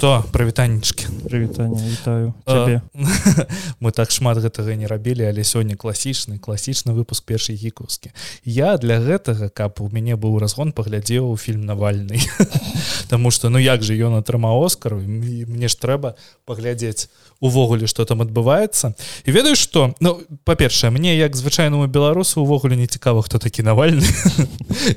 что? Прывітанечкі прывітанне вітаю цябе мы так шмат гэтага не рабілі але сёння класічны класічны выпуск першай гікаўскі я для гэтага каб у мяне быў разгон паглядзеў фільм навальны Таму что ну як же ён атрымаў оскару мне ж трэба паглядзець увогуле что там адбываецца. І ведаю что ну па-першае мне як звычайнаму беларусу увогуле не цікава хто такі навальны.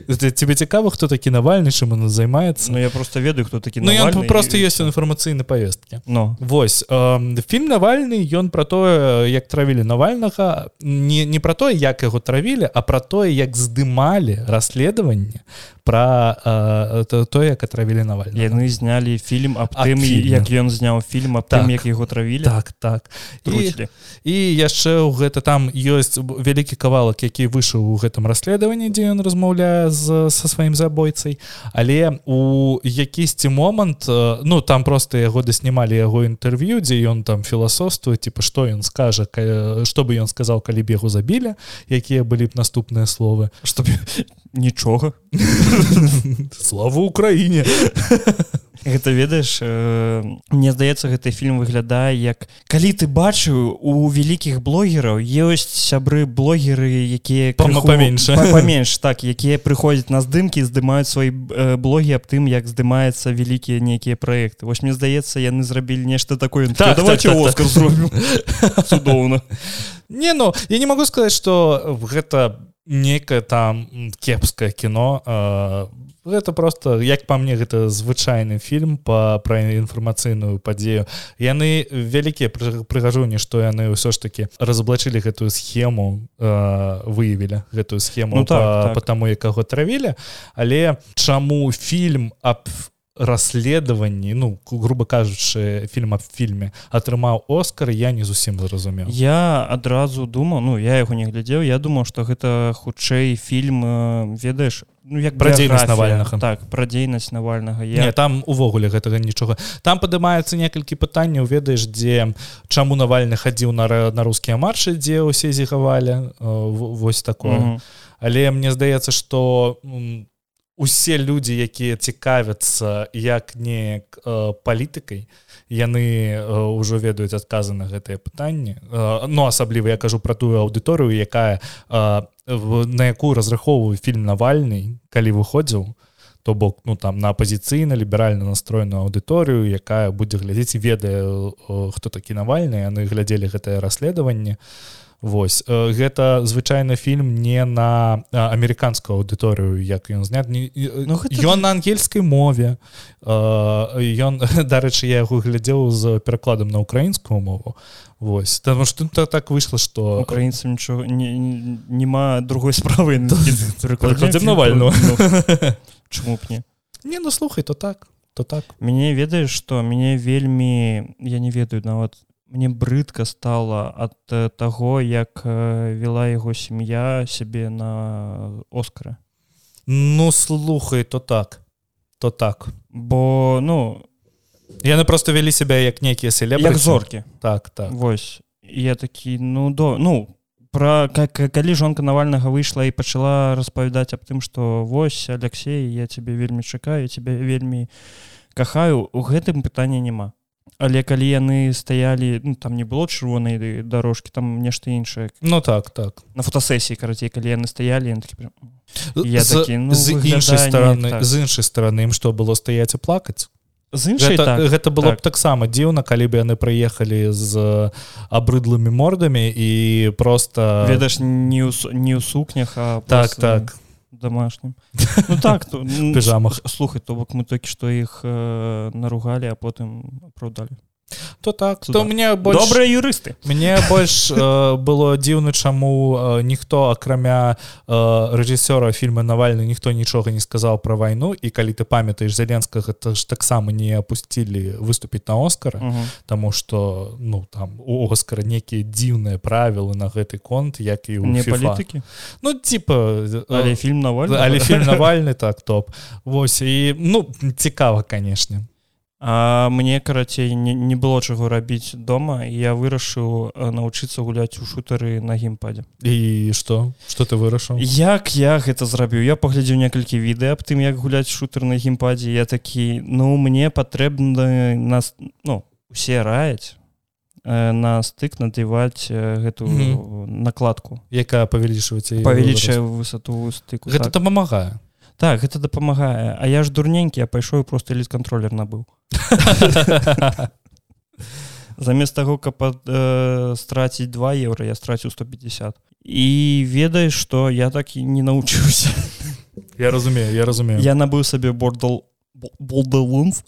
Тебе цікава хто такі навальны чым он займаецца? Ну я просто ведаю хто такі ну, просто есть інфармацыйны повесткі но. Вось э, фільм навальны ён про тое як травілі навальнага не не про тое як яго травілі а про тое як здымалі расследаванне про э, то, то як атравілі навальна яны знялі фільм аб тым як ён зняў фільм аб так. тым як яго травілі так так. І, і яшчэ ў гэта там ёсць вялікі кавалак які выйшаў у гэтым расследаванні дзе ён размаўляе з са сваім забойцай. Але у якісьці момант ну там просто яго даснімалі яго інтэрв'ю дзе ён там філасофствуе типа што ён скажа што бы ён сказаў калі б яго забілі якія былі б наступныя словы. Чтоб нічога слава Украіне гэта ведаеш э, мне здаецца гэты фільм выглядае як калі ты бачыў у вялікіх блогераў ёсць сябры блогеры якія паменш паменш так якія прыходзяць на здымкі здымаюць свае э, блогі аб тым як здымаецца вялікія нейкія праекты вось мне здаецца яны зрабілі нешта такое. Так, давайте так, так, так. цудоўна не ну я не могу сказаць что гэта некае там кепскае кіно э, гэта просто як па мне гэта звычайны фільм па пра інфармацыйную падзею яны вялікія прыгажуні што яны ўсё ж таки разаблачылі гэтую схему э, выявілі гэтую схему ну, так, па, так. па таму якаго травілі але чаму фільм аб расследаванні ну грубо кажучы фільм аб фільме атрымаў оскар я не зусім зразумеў я адразу думаў ну я яго не глядзеў я думаў что гэта хутчэй фільм ведаеш ну як пра дзейнасць навальнага так пра дзейнасць навальнага я не, там увогуле гэтага нічога. Там падымаецца некалькі пытанняў ведаеш дзе чаму навальны хадзіў на на рускія маршы дзе ўсе зігавалі вось такое. Mm -hmm. але мне здаецца что у усе людзі якія цікавяцца як неяк э, палітыкай яны ўжо э, ведаюць адказы на гэтыя пытанні. Э, ну асабліва я кажу пра тую аўдыторыю якая э, на якую разрахоўваю фільм навальны калі выходзіў то бок ну там на апазіцыйна ліберальна настроеную аўдыторыю якая будзе глядзець ведае э, хто такі навальны яны глядзелі гэтае расследаванне. то Вось. Гэта звычайны фільм не на амерыканскую аўдыторыю як ён знят. Ну, ён на ангельскай мове. Ён дарэчы я яго глядзеў з перакладам на украінскую мову. Вось. Там что то так выйшла что украінцам нічого няма другой справы навального. Ну, чому б не? Не ну слухай то так то так. Мяне ведаеш что мяне вельмі я не ведаю нават мне брыдка стала ад э, таго як э, вела яго сям'я сябе на оскара ну слухай то так то так. Бо ну яны просто вялі сябе як нейкія селе зоркі. Так так. Восьось я такі ну до ну про как калі жонка навальнага выйшла і пачала распавядаць аб тым что вось Алексей я тебе вельмі чакаю тебе вельмі кахаю у гэтым пытання няма але калі яны стаялі ну, там не было чырвонай дорожкі там нешта іншае Ну так так. На фотосесіі карацей калі яны стаялі такі, я з, такі, ну, з іншай стороны так. з іншай стороны ім што было стаяць і плакаць з іншай гэта, так, гэта было так. б таксама дзіўна калі бы яны прыехалі з абрыдлымі мордамі і просто ведаш не ў, не ў сукнях а так так домашнім. Ну, так то ну, пижамах слухай то бок мы толькі што іх э, наругалі а потым апраўдалі то так то мне больш... добрыя юрысты мне больш э, было дзіўна чаму э, ніхто акрамя э, рэжысёра фільма навальны ніхто нічога не сказаў пра вайну і калі ты памятаеш зяленскага гэта ж таксама не апусцілі выступіць на оскара -huh. Таму что ну там у оскара некія дзіўныя правілы на гэты конт як і не палітыкі ну типа э, але фільм навальны але фільм навальны так топ. Восьось і ну цікава канешне А мне карацей не, не было чаго рабіць дома я вырашыў навучыцца гуляць у шутары на геймпадзе і что что ты вырашыў? Як я гэта зрабіў? Я паглядзеў некалькі відэа аб тым як гуляць шутер на геймпадзе я такі ну мне патрэбна нас ну усе раяць на стык надеваць гэту mm -hmm. накладку якая павялічваць павялічае высоту стыку гэта так. дапамагае так гэта дапамагае А я ж дурненькі я пайшоў просто ліст контроллер набыў замест таго каб э, страціць 2 еўра я страціў 150 і ведаеш что я так і не научыўся я разумею я разумею. Я набыў сабе бордал болдалунф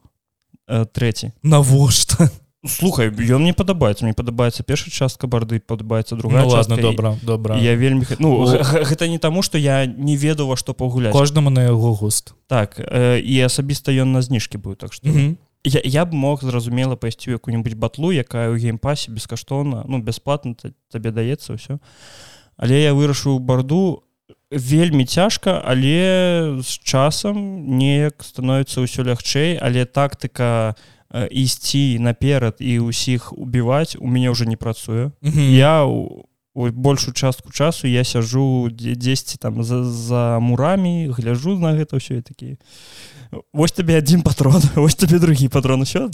э, трэці навошта слухай ён мне падабаецца мне падабаецца першая частка барды падабаецца другая ну, ладно добра добра я вельмі ну гэта не таму что я не ведаў во што пагуляць кожнаму на яго густ. Так э, і асабіста ён на зніжкі быў так что mm -hmm. я, я б мог зразумела пайсці якую-нибудь батлу якая ў геймпасе бескаштоўна ну бясплатна табе даецца ўсё але я вырашыў барду вельмі цяжка але з часам неяк становіцца ўсё лягчэй але тактыка не ісці наперад і ўсіх убіваць у мяне ўжо не працуе mm -hmm. я у большую частку часу я сяжу дзесьці там за, за мурамі гляжу на гэта ўсё і такі Вось табе адзін патрон ось табе другі патрон усё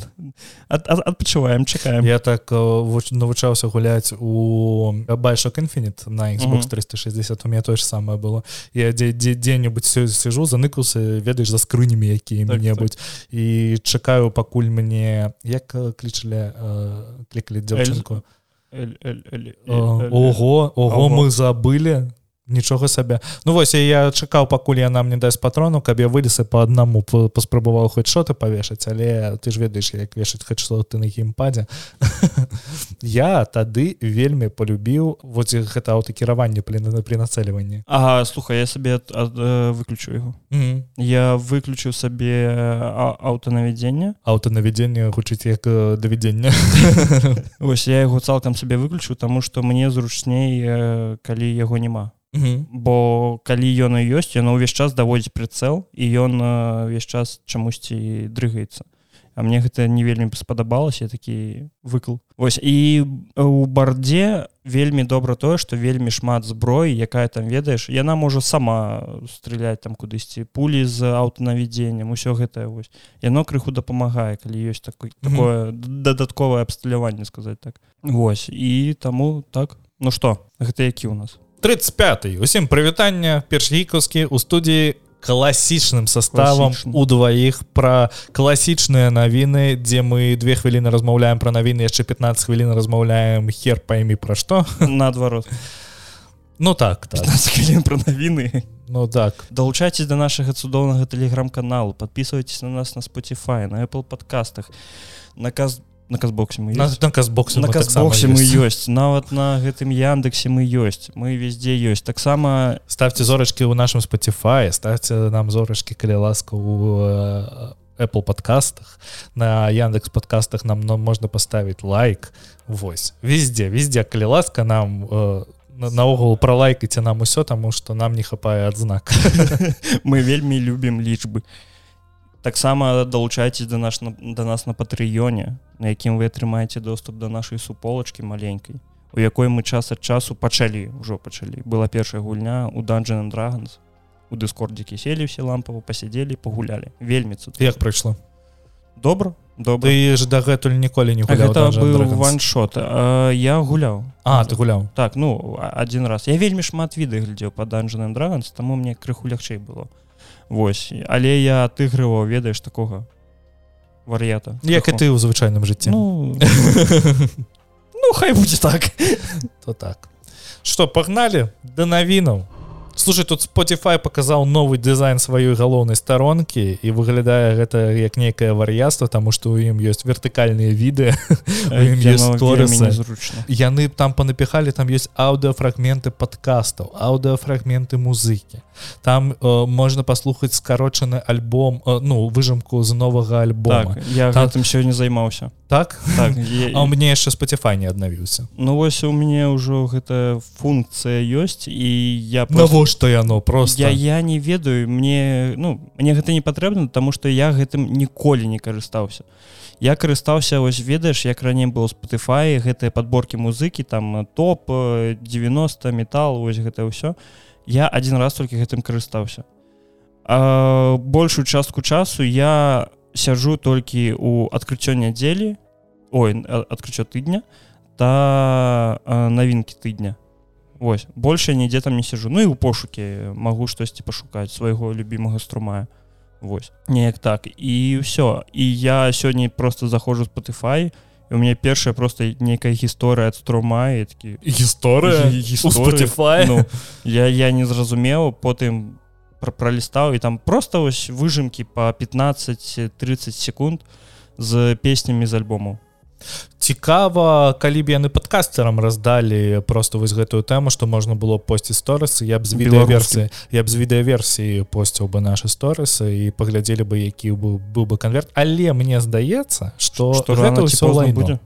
адпачуваем чакаем я так навучаўся гуляць у байшок інфініт на Xbox 360 у меня тое ж самае было. Я дзе-небудзь сижу заныкаўся ведаеш за скрынямі якія-небудзь так, так. і чакаю пакуль мне як клічылі клікалі дзяўчынку ого ого мы забылі нічога сабе Ну вось я чакаў пакуль яна мне дасць патрону каб я вылез по аднаму паспрабаваў хоць что-то павешаць але ты ж ведаеш як вешаць хоць что ты на геймпадзе я тады вельмі полюбіў вот гэта аўтакіраванне плена при нацэльванні. А слухай я сабе э, выключу его mm -hmm. я выключыў сабе аўтанавядзення аўтанавядзення гучыць як э, давядзення Вось я яго цалкам сабе выключу тому что мне зручней э, калі яго няма бо калі ён і ёсць яно ўвесь час даводзіць прыцэл і ён ўвесь час чамусьці дрыгаецца. А мне гэта не вельмі спадабалася такі выкл. Вось і у бардзе вельмі добра тое што вельмі шмат зброі якая там ведаеш яна можа сама страляць там кудысьці пулі з аўтанавядзеннем усё гэтае вось. Яно крыху дапамагае калі ёсць такой такое дадатковае абсталяванне сказаць так. Вось і таму так. Ну што гэта які у нас 35 усім прывітання першгікаўскі у студіі класічным составам у дваіх пра класічныя навіны дзе мы две хвіліны размаўляем пра навіны яшчэ 15 хвілін размаўляем хер пойми пра што наадварот Ну так, так. пра навіны Ну так. Далучайцесь до нашага цудоўнага тэлеграм-каналу подписывайтесь на нас на Spotify на Apple подкастах наказ на казбоксе мы на, на казбоксе на казбоксе мы ёсць нават на гэтым яндексе мы ёсць мы везде ёсць таксама ставьте зорачки у нашем Spotify ставьте нам зорачки калі ласка у э, Apple подкастах. На яндекс подкастах нам но можна поставить лайк. Вось. Везде везде калі ласка нам э, наогул пролайкайте нам усё таму что нам не хапае адзнак мы вельмі любім лічбы. і таксама далучайцесь до наш до нас на патрыёне на якім вы атрымаеце доступ до нашай суполачки маленькой у якой мы час ад часу пачалі ўжо пачалі. Была першая гульня у dungeon dragons. У дыскордзікі селі все лампаву пасядзелі пагулялі. Вельмі цуд як прыйшло? Добра добра. І ж дагэтуль ніколі не ваншот. Я гуляў. А ты гуляў? Так ну один раз. Я вельмі шмат віды глядзеў по dungeon dragons таму мне крыху лягчэй было Вось. Але я отыгрываў ведаеш такога вар'ята. Як і ты ў звычайным жыцці. Ну... ну хай будзе так. То так. Что пагналі? Да навінаў слушай тут Spotify показаў новы дызайн сваёй галоўнай старонкі і выглядае гэта як нейкае вар'яство тому что у ім ёсць вертыкальныя віды яны там панапіхалі там есть аўдыофрагменты подкастаў аўдыофрагменты музыкі там э, можна паслухаць скарочаны альбом э, ну выжымку з новага альбома. Так, я там гэтым сёння займаўся так, так я... а у мне яшчэ Spotify не аднавіўся Ну вось у мяне ўжо гэта функцыя ёсць і я просто навошта яно просто. Я я не ведаю мне ну мне гэта не патрэбна тому что я гэтым ніколі не карыстаўся. Я карыстаўся вось ведаеш як раней было Spotify гэтыя подборки музыкі там топ 90 метал вось гэта ўсё. Я один раз толькі гэтым карыстаўся. Большую частку часу я сяжу толькі у адкрыццё нядзелі ой адкрыццё тыдня та навінкі тыдня Вось больше нідзе там не сижу Ну і у пошуке магу штосьці пашукаць свайго любимага струмая. Вось неяк так. І все і я сёння просто заходжу Spotify у меня першая просто нейкая гісторыя ад струма такі гісторыя? Ну, я я не зразумеў потым пра пралістаў і там просто вось выжымкі по 15-30 секунд з песнямі з альбому цікава калі б яны падкастерам раздалі просто вось гэтую тэму што можна было посці сторысы я б з відэаверсіі я б з відэаверсіі посціў бы нашы сторысы і паглядзелі бы які быў быў бы канверт. Але мне здаецца что што гэта ўсё будзе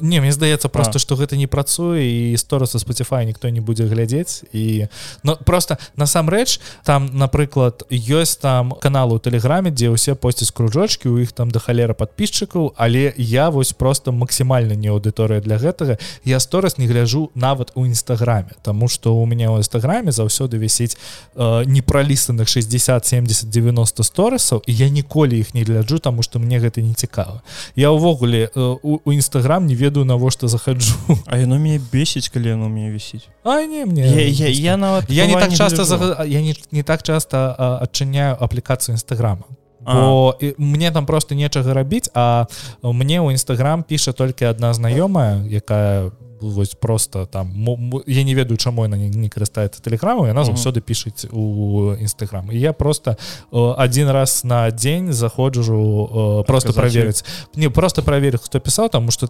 не мне здаецца просто что гэта не працуе і стораса Spotify ніхто не будзе глядзець і но просто насамрэч там напрыклад ёсць там каналу тэлеграме дзе ўсе посці кружочки у іх там да халера подписчикаў але я вось просто максімальна не аўдыторыя для гэтага. Я сторас не гляжу нават у нстаграме тому что у меня у нстаграме заўсёды вісіць э, непралістаных 60 70 90 сторысаў і я ніколі іх не гляджу тому что мне гэта не цікава. Я увогуле э, у нстаграм не не ведаю навошта захаджу А яно мне бесіць калі яно мне вісіць А не мне я, я, я нават я не так часто за... я не, не так часто адчыняю аплікацыю нстаграма бо мне там просто нечага рабіць а мне ў нстаграм піша толькі адна знаёмая якая вось просто там я не ведаю чаму яна не, не карыстаецца тэлеграму яна заўсёды пішыць у нстаграм і я просто один раз на дзень заходжу просто праверыць. Не просто праверыць хто пісаў таму что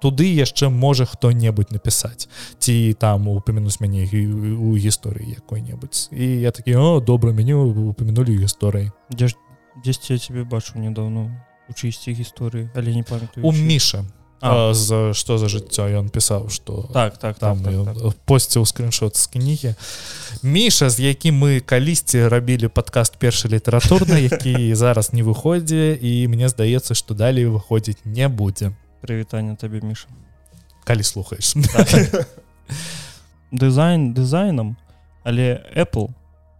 туды яшчэ можа хто-небудзь напісаць. Ці там упомянуць мяне у гісторыі якой-небудзь. І я такі о добра меню упомянули гісторыі дзе ж дзесьці я тебе бачу недавно у чысці гісторыі але не памятаю у міша за что за жыццё ён пісаў что так так там так, так, так. посціў скриншот з кнігі міша з якім мы калісьці рабілі подкаст першы літаратурны які зараз не выходзе і мне здаецца что далей выходзіць не будзе прывітанне табе міша. Калі слухаеш так. дызайн дызайнам але apple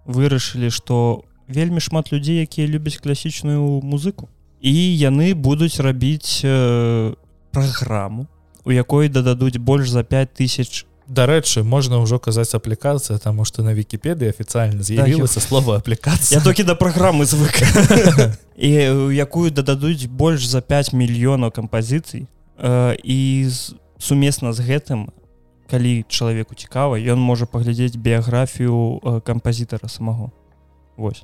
вырашылі что вельмі шмат людзей якія любяць класічную музыку. І яны будуць рабіць э, праграму у якой дададуць больш за 5000 дарэчы можна ўжо казаць аплікацыя таму што на вкіпедыі афіцыяльна з'явілася да, слова аплікацыя. Толькі да праграмы звык. І якую дададуць больш за 5 мільёнаў кампазіцый. Э, і сумесна з гэтым калі чалавеку цікава ён можа паглядзець біяграфію э, кампазітара самого. Вось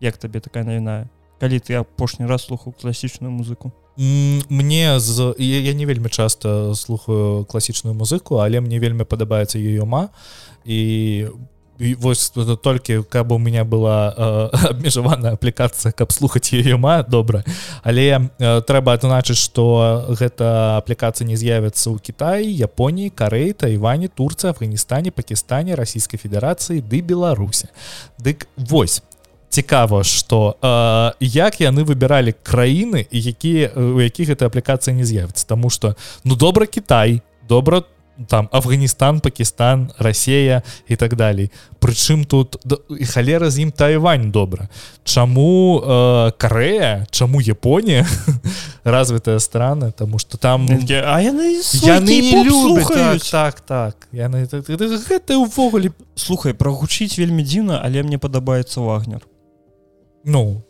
як табе такая навіна калі ты апошні раз слухаў класічную музыку мне з я, я не вельмі часто слухаю класічную музыку але мне вельмі падабаецца ёма і вось толькі каб у меня была э, абмежаваная аплікацыя каб слухаць ёма добра але э, трэба адзначыць что гэта аплікацыя не з'явіцца ў Кіаі Японіі Карэй Тайване Турцыя Афганістане Пакістане Расійскай Федэрацыі ды Беларусе Дык вось цікава что э, як яны выбіралі краіны і якія у якіх эта аплікацыя не з'явіцца. Тому что ну добра Кітай добра там Афганістан Пакістан Расея і так далей. Прычым тут і халера з ім Тайвань добра. Чаму э, Карея Чаму Японія развітая страны тому что там а яны, яны так так, так. яны гэта ўвогуле слухай прагучыць вельмі дзіўна але мне падабаецца вагнер ну.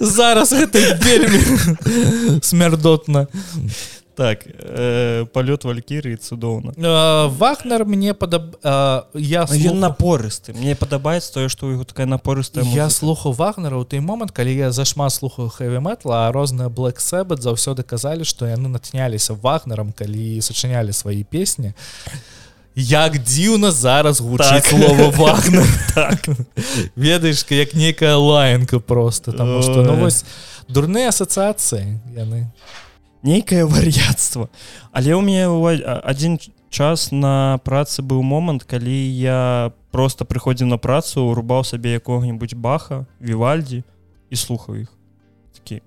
Зараз гэта вельмі смярдотна так э, палёт валькіры цудоўна э, вахнер мне падаб э, я слух... напорысты мне падабаецца тое што яго такая напорыстая я слухаў вагнера ў той момант калі я зашмат слухаю хэвіметла а розныя блэк сэбат заўсёды казалі што яны натняліся вагнерам калі сачынялі свае песні як дзіўна зараз гучыць так. слова вагна так. ведаеш як нейкая лаянка просто там что ну вось дурныя асацыяцыі яны. Нейкае вар'яцтва. Але ў мяне адзін час на працы быў момант калі я просто прыходзіў на працу рубаў сабе якога-нибудь баха вівальдзі і слухаў іх. Такі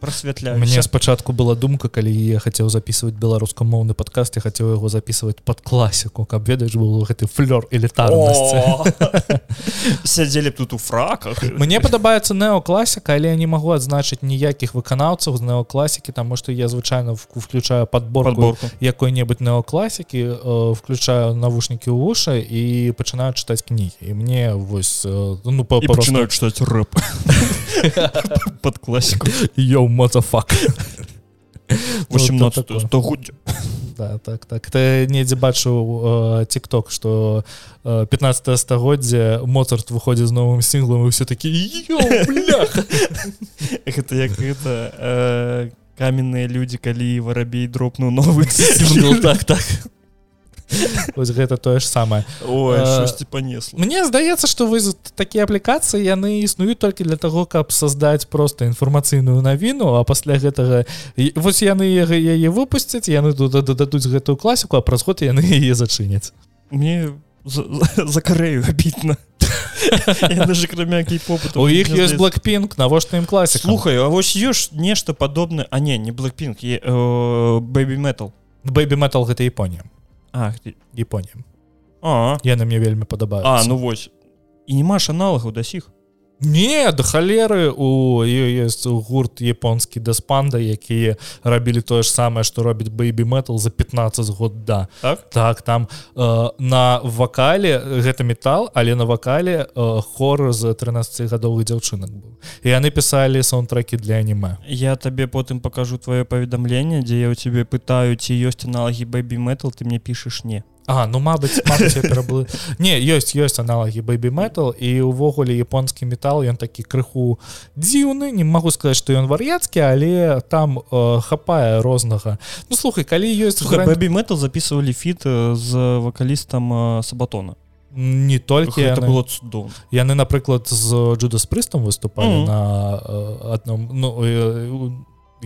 просвятляю мне спачатку была думка калі я хацеў записывать беларускамоўны подкаст я хацеў яго записывать под класіку каб ведаеш был гэты флёр элітарнасці сядзелі тут у фраках. Мне падабаецца неокласіка але я не магу адзначыць ніякіх выканаўцаў з неокласікі таму што я звычайно включаю подборку якой-небудзь неокласікі включаю навушнікі ў вуша і пачынаю чытаць кнігі і мне вось ну пачынаю чытаць рэп под класіку я мазафак 18 стагоддзя да, так так. Ты недзе бачыў тикток что 15 стагоддзя моцарт выходзіць з новым сінглом і все такі это як это каменныя людзі калі варабей дропнуў новы так так ось гэта тое ж самае панесла Мне здаецца што вы такія аплікацыі яны існуюць толькі для того каб создаць просто інфармацыйную навіну а пасля гэтага вось яны яе выпусцяць яны тут дададуць гэтую класіку а праз год яны яе зачыняць. Мне за карею абітна у іх ёсць блэкпінг навошта ім класі слухаю А вось ёсць нешта падобна а не не блэкпінг бэйбі метал бэйбі метал гэта Японія А, Японія а. Яны мне вельмі падабаюць А ну вось і немаш аналагаў да сіх Не да халеры у ёсць гурт японскі даспанда якія рабілі тое ж самае што робіць бэйбі метал за 15 год да. Так? Так там э, на вакале гэта метал але на вакале э, хор з 13гадовых дзяўчынак быў. І яны пісалі саундтрекі для аніме. Я табе потым пакажу твоё паведамленне дзе я ў цябе пытаю ці ёсць аналагі бэйбі метал ты мне пішаш не А ну мабыць пераблы не ёсць ёсць аналагі бэйбі метал і увогуле японскі метал ён такі крыху дзіўны не магу сказаць што ён вар'яцкі але там э, хапае рознага Ну слухай калі ёсць бэбі метал записывалі фіт з вакалістам э, сабатона. Не толькі это было цудоўна яны напрыклад з джудас прыстом выступалі mm -hmm. на э, адном ну э,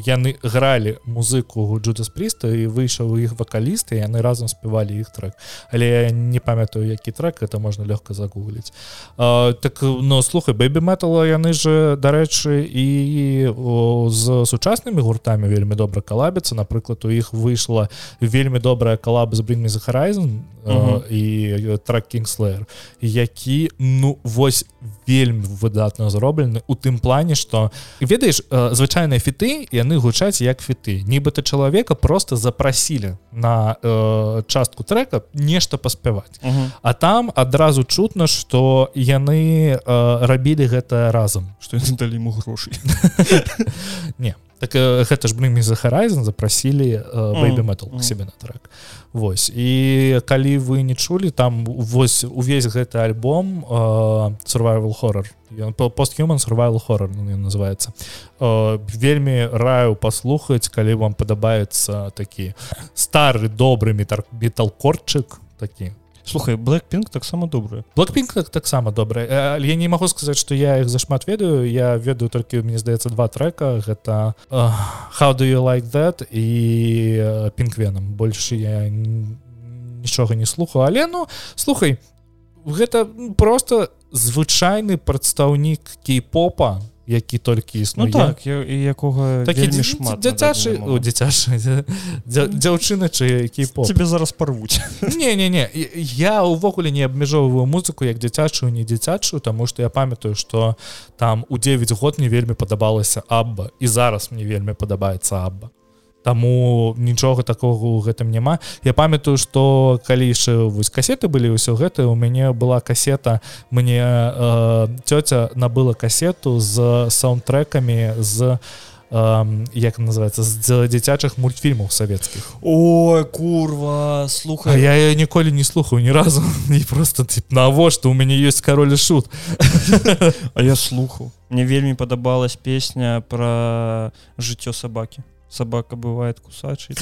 яны гралі музыку джудас прыста і выйшаў іх вакалісты яны разам спявалі іх трек. Але я не памятаю які трек это можна лёгка загугліць. Так но слухай бэйбі метала яны же дарэчы і о, з сучаснымі гуртамі вельмі добра калабіцца напрыклад у іх выйшла вельмі добрая калаба з брынмі за харайзен і треккінгслэр які ну вось вельмі выдатна зроблены у тым плане что ведаеш звычайныя фіты і яны гучаць як фіты. Нібыта чалавека просто запрасілі на э, частку трека нешта паспяваць. Uh -huh. а там адразу чутно что яны э, рабілі гэта разам. Что далі ему грошай не так э, гэта ж брымі за харайзен запрасілі бэйбі метал к себе на трек. Вось. І калі вы не чулі там вось увесь гэты альбом э, survival ён постhuman survival хоррор называется. Э, вельмі раю паслухаць калі вам падабаецца такі стары добры метар металкорчык такі слухай blackpink таксама добрая blackpink так таксама добрая я не магу сказаць что я их зашмат ведаю. Я ведаю толькі мне здаецца два трека. Гэта uh, how do you like that і пінквенам больше я нічога не слухаю. Але ну слухай гэта просто звычайны прадстаўнік кей-попа які толькі існуе ну, так, якога такі шмат дзіцячы дзіцяшы дзяўчына чы які тебе зараз парвуць не не не я увогуле не абмяжоўваю музыку як дзіцячую не дзіцячую тому что я памятаю что там у 9 год не вельмі падабалася абба і зараз мне вельмі падабаецца абба Таму нічога такога ў гэтым няма. Я памятаю, што калі яшчэ вось касеты былі ўсё гэта у мяне была касета. Мне э, цёця набыла касету з саундтрекамі з э, як называется з дзіцячых мультфільмаў савецкіх. Ой курва слухай. Я, я ніколі не слухаю ні разу. Не просто тип навошта? У мяне ёсць кароль шут. А я слухаў. Мне вельмі падабалась песня про жыццё сабакі собака бывает кусачай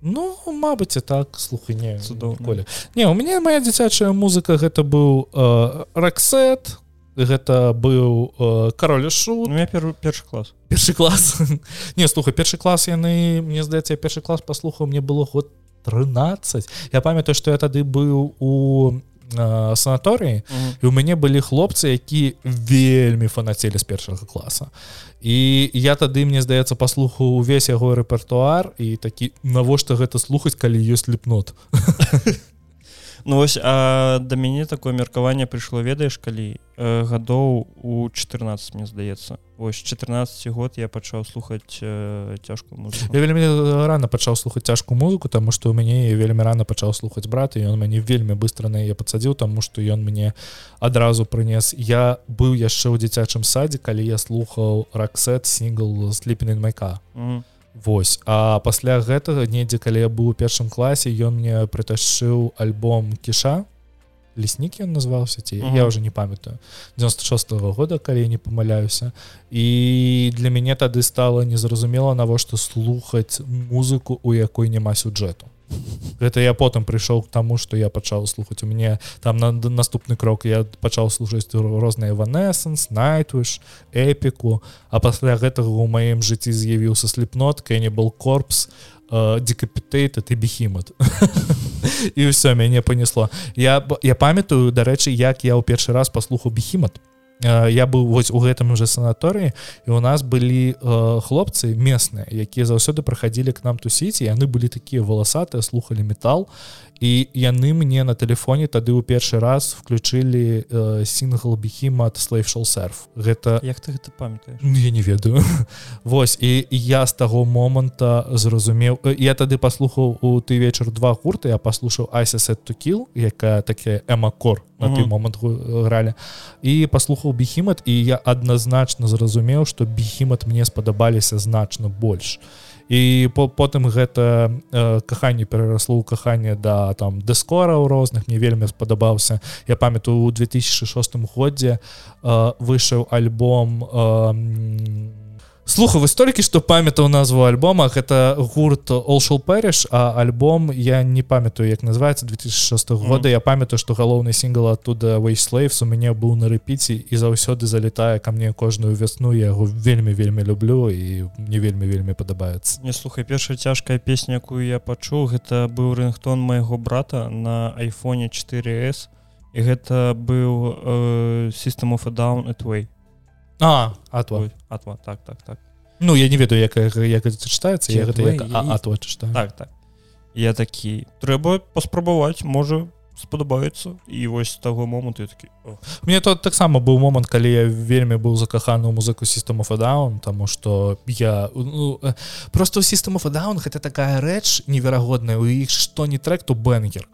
ну Мабыць так слухай не цудоўлі не у мяне моя дзіцячая музыка гэта быў э, раксет гэта быў э, кароль шут. Ну, пер, першы клас першы клас не слухай першы клас яны мне здаецца першы клас паслухаў мне было год 13 я памятаю что я тады быў у э, санаторыі mm і у мяне былі хлопцы які вельмі фанацелі з першага класа і я тады мне здаецца паслуху увесь яго рэпертуар і такі навошта гэта слухаць калі ёсць ліпнот Ну вось а да мяне такое меркаванне прыйшло ведаеш калі э, гадоў у 14 мне здаецца. Ось 14 год я пачаў слухаць э, цяжкую я вельмі рано пачаў слухаць цяжкую музыку тому что у мяне вельмі рано пачаў слухаць брат і ён мяне вельмі быстро на яе падсадзіў тому что ён мне адразу прынес. Я быў яшчэ ў дзіцячым садзе калі я слухаў раксет сингл сліпін майка mm -hmm. Вось. А пасля гэтага недзе калі я быў у першым класе ён мне прытащыў альбом кіша леснік ён назваўся ці? Uh -huh. я уже не памятаю. 96 -го года калі не памыляюся. І для мяне тады стала незразумела навошта слухаць музыку у якой няма сюджэту гэта я потым прыйшоў к таму что я пачаў слухаць у мяне там на наступны крок. Я пачаў служыць розныя ванесенс найтвыш эпіку а пасля гэтага у маім жыцці з'явіўся слепнот кені был корпс декапітейта ты бехімат і ўсё мяне понесло. Я я памятаю дарэчы як я ў першы раз паслухаў бехімат я быў вось у гэтым уже санаторыі і у нас былі хлопцы местныя якія заўсёды праходзілі к нам тусіць яны былі такія валасатыя слухали метал і яны мне на телефоне тады ў першы раз включылі э, сингл бехімат слейшал серф гэта як ты гэта памятаешь ну, я не ведаю. Вось і я з таго моманта зразумеў я тады паслухаў у ты вечар два гурты я паслушаў айсет тукіл якая такая эмакор на той момант гралі. І паслухаў бехімат і я адназначна зразумеў што бехімат мне спадабаліся значна больш. і і по потым гэта э, каханне перарасло ў каханне да там дэскора ў розных. Мне вельмі спадабаўся. Я памятаю у 2006 годзе э, выйшаў альбом у э, слуха вы столькі што памятаў назву альбомах это гурт олшал пэрыш а альбом я не памятаю як называется 2006 года. Mm. я памятаю что галоўны сингл оттуда вейслейвс у мяне быў на рэпіці і заўсёды залетае ко мне кожную вясну я яго вельмі вельмі люблю і не вельмі вельмі падабаецца не слухай першая цяжкая песня якую я пачуў гэта быў рынгтон майго брата на айфоне 4s і гэта быў system of a down way А атва атва так так так. Ну я не ведаю як як гэта чытаецца я гэта як атва так так. Я такі трэба паспрабаваць можа спадабаецца. І вось таго моманту такі мне тут таксама быў момант калі я вельмі быў закаханы ў музыку сістему фадаун тому что я ну, просто у сістему фадаун гэта такая рэч неверагодная у іх што не трек то бэнгер.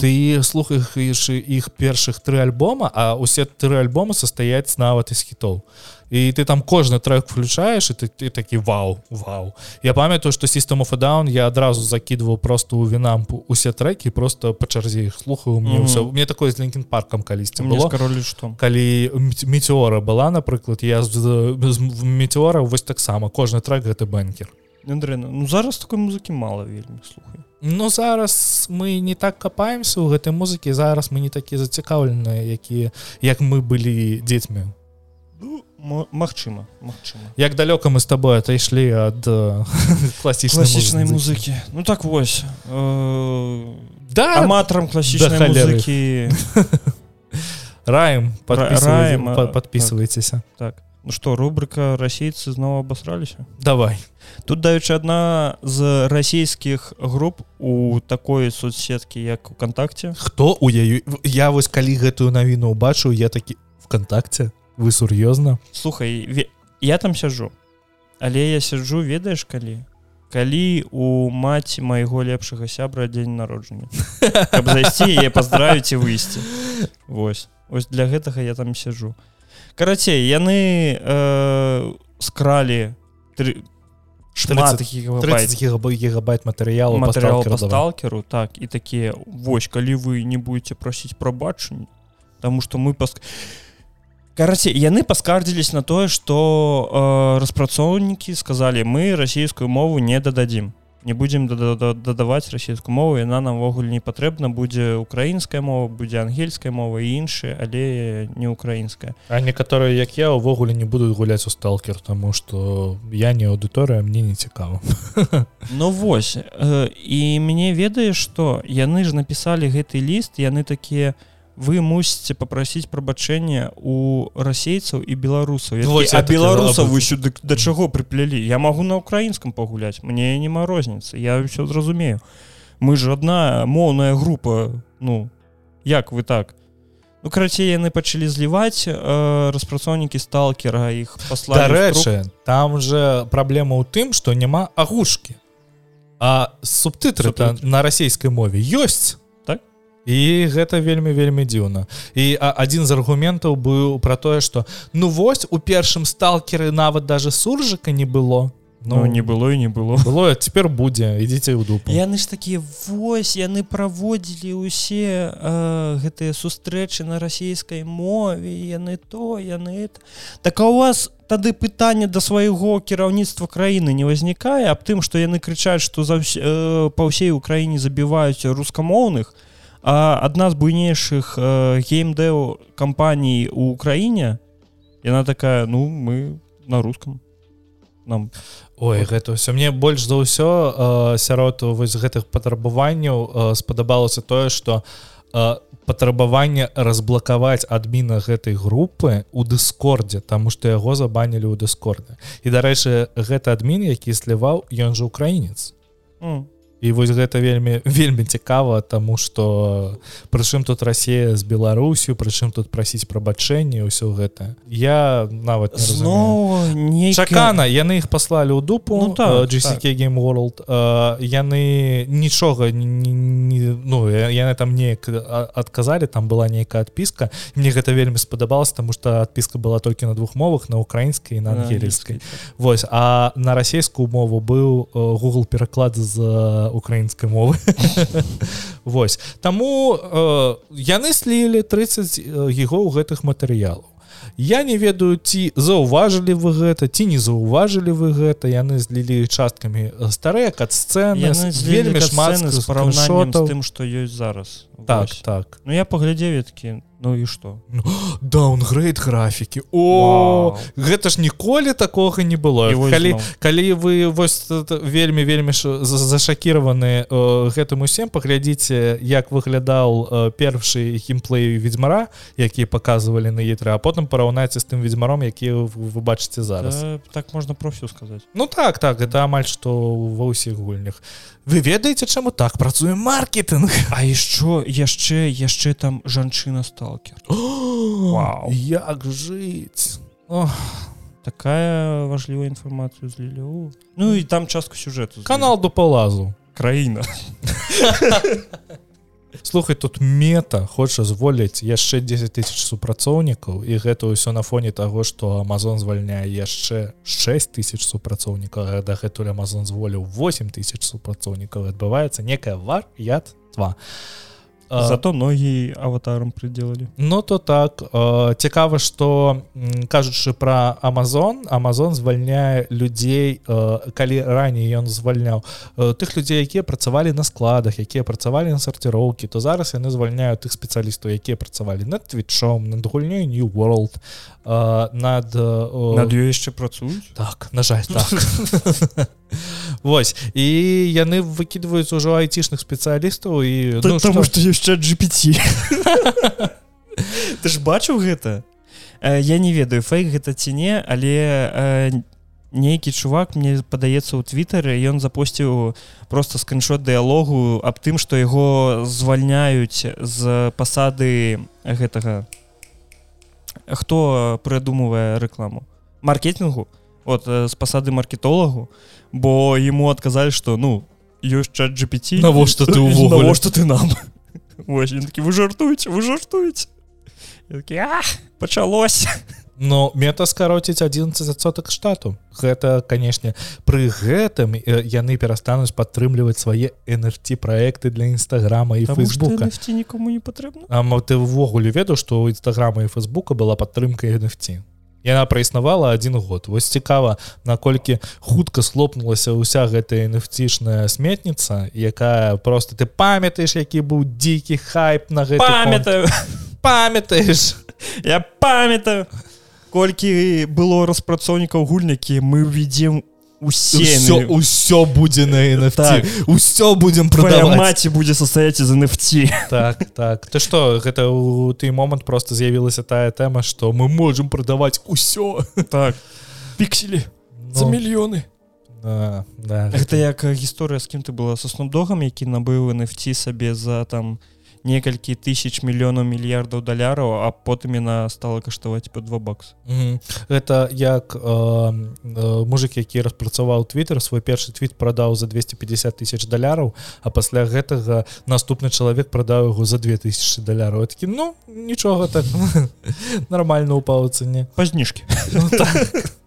Ты слухаеш іх першых тры альбома а усе тры альбома состаяць нават из хітоў. і і ты там кожны трек включаешь і ты, ты такі вау вау я памятаю что систему фадаун я адразу закидываў просто у вінампу усе треки просто по чарзе их слухаю мне mm -hmm. все мне такое з лінкін паркам калісьці было. королі что калі метеора была напрыклад я з метеора вось таксама кожны трек гэта бэнкер. Андрена, ну зараз такой музыкі мало вельмі слухаю Ну зараз мы не так капаемся у гэтай музыкі зараз мы не такі зацікаўленыя якія як мы былі дзецьмі Магчыма Магчыма Як далёка мы з табой отайшлі ад класічнай класічнай музыкі Ну так вось э, да! аматарам класічнай музыкі раем раем подписывайтеся так, так. Ну что рубрика расейцы зноў абасраліся давай. Тут даючы адна з расійскіх груп у такой соцсеткі як укантакце хто? У яю я вось калі гэтую навіну убачыў я такі вкантакце вы сур'ёзна слухай я там сяджу. Але я сяджу ведаеш калі? Калі у маці майго лепшага сябра дзень народжання. Зайсці я поздравіць і выйсці. Вось. Ось для гэтага я там сяджу. Карацей яны э, скралі три шмат. гигабайт матэрыялу матэрыял сталкеру так і такія вось калі вы не будете просіць прабачанне Таму что мы пас караце яны паскардзілись на тое что э, распрацоўнікі сказали мы расійскую мову не дададзім не будзем дадаваць расійскую мову яна навогуле не патрэбна будзе украінская мова будзе ангельская мова і іншая але не украінская а некаторыя як я увогуле не буду гуляць у сталкер тому что я не аўдыторыя мне не цікава Ну вось э, і мне ведае что яны ж написали гэты ліст яны такія у вы мусіце попрасіць прабачэння у расейцаў і беларусаў. А беларусаў вы сюды да чаго прыплялі я магу на украінском пагуляць мне няма розніцы я все зразумею. Мы ж одна моўная група ну як вы так? Ну карацей яны пачалі зліваць э, распрацоўнікі сталкера іх пасла рэчы там же праблема ў тым что няма агушки а субтытры на расійскай мове ёсць і гэта вельмі вельмі дзіўна. І адзін з аргументаў быў про тое что ну вось у першым сталкеры нават даже суржыка не было. Ну, не было і не было. Было цяпер будзе ідзіце ў дупу. Яны ж такія вось яны праводзілі ўсе э, гэтыя сустрэчы на расійскай мове яны то яны это так а у вас тады пытанне да свайго кіраўніцтва краіны не ўзнікае аб тым што яны крычаць што за э, па ўсей украіне забіваюць рускамоўных? то А адна з буйнейшых э, геймдэў кампаній у ўкраіне яна такая ну мы на рускам нам Ой гэта ўсё. Мне больш за ўсё э, сярод вось гэтых патрабаванняў э, спадабалася тое што э, патрабаванне разблакаваць адміна гэтай групы у дыскордзе таму што яго забанілі ў дыскорды і дарэчы гэта адмін які сліваў ён жа украінец. Mm і вось гэта вельмі вельмі цікава тому что прычым тут Росія з Беларусю прычым тут прасіць прабачэнне ўсё гэта. Я нават не чакана яны іх паслалі ў дупу ну, так, GCK так. game world. Uh, яны нічога не, не ну яны там неяк адказалі там была нейкая адпіска. Мне гэта вельмі спадабалось тому что адпіска была толькі на двух мовах на украінскай на ангельскай. Вось а на расійскую мову быў Google пераклад з украінскай мовы Вось таму э, яны слілі 30 его ў гэтых матэрыялаў Я не ведаю ці заўважылі вы гэта ці не заўважылі вы гэта яны злілі часткамі старыя кат сцэны вельмі шмат з параўнаннем тым што ёсць зараз. Так Вось. так. Ну я паглядзеў такі Ну і што ну, даунгрейд графікі О гэта ж ніколі такога не было. Калі, калі вы вось вельмі вельмі зашакіраваны гэтым усім паглядзіце як выглядаў першы геймплей ведьзьмара які показывалі на етры а потым параўнаецца з тым ведьзьмаром які вы бачыце зараз. Да, так можна про ўсё сказаць. Ну так так это амаль што ва ўсіх гульнях. Вы ведаеце чаму так працуе маркетинг А яшчэ яшчэ яшчэ там жанчына стала сталкер Вау. як жыць Ох. такая важлівая інфармацыю злілі Ну і там частку сюжэту канал до палазу. Краіна слухай тут мета хоча зволіць яшчэ 10 тысяч супрацоўнікаў і гэта ўсё на фоне таго што Амазон звальняе яшчэ 6 тысяч супрацоўнікаў дагэтуль Амазон зволіў 8 тысяч супрацоўнікаў адбываецца некая вар яд 2 а зато ногі аватарам прыдзелалі Ну то так. Цікава что кажучы про Амазон Амазон звальняе людзей калі раней ён звальняў тых людзей якія працавалі на складах якія працавалі на сарціроўкі то зараз яны звальняюць тых спецыялістаў якія працавалі над твітчом над гульнёй new world над над яшчэ працуюць так на жаль так. Вось і яны выкідваюць ужо айцішных спецыялістаў і ну, тому што яшчэ GPT Ты ж бачыў гэта? Я не ведаю фейк гэта ці не але нейкі чувак мне падаецца ў твиттары ён запусціў просто скриншот дыалогу аб тым што яго звальняюць з пасады гэтага. Хто прыдумвае рэкламу? Маркетингу от з пасады маркетолагу? Бо ему адказалі что ну ёсць чат GPT навошта ты увогуле что ты нам такі вы жартуеце вы жартуеце пачалось но мета скароціць 11 соток штату. Гэта канешне пры гэтым яны перастануць падтрымліваць свае энерці проекты для нстаграма і фейсбука. нікому не патрэбна. А ты ввогуле ведаў што ў нстаграма і фейсбука была падтрымка NFT яна праіснавала один год. Вось цікава наколькі хутка слопнулася ўся гэтая нефтичная сметніца якая просто ты памятаеш які быў дзікі хайп на гэта памятаю. Памятаеш? Я памятаю колькі было распрацоўнікаў гульнікі мы уведзем усе ўсё ўсё будзе на NFT. Так. усё будем твоя продаваць маці будзе састаяць из NFT так так. Ты что гэта у ты момант просто з'явілася тая тэма что мы можем продаваць усё. Так. Пікселі за Ну, мільёны да, да, гэта як э, гісторыя з кім ты была со снудогам які набыў NFT сабе за там некалькі тысяч мільёнаў мільярдаў даляраў а потым яна стала каштаваць по два бакс Мгм. гэта як э, э, мужик які распрацаваў Twitter свой першы твіт прадаў за 250 тысяч даляраў а пасля гэтага наступны чалавек прадаў яго за 2000 даляраў такі ну нічога так нормально упаў цане па зніжкі Ну, так.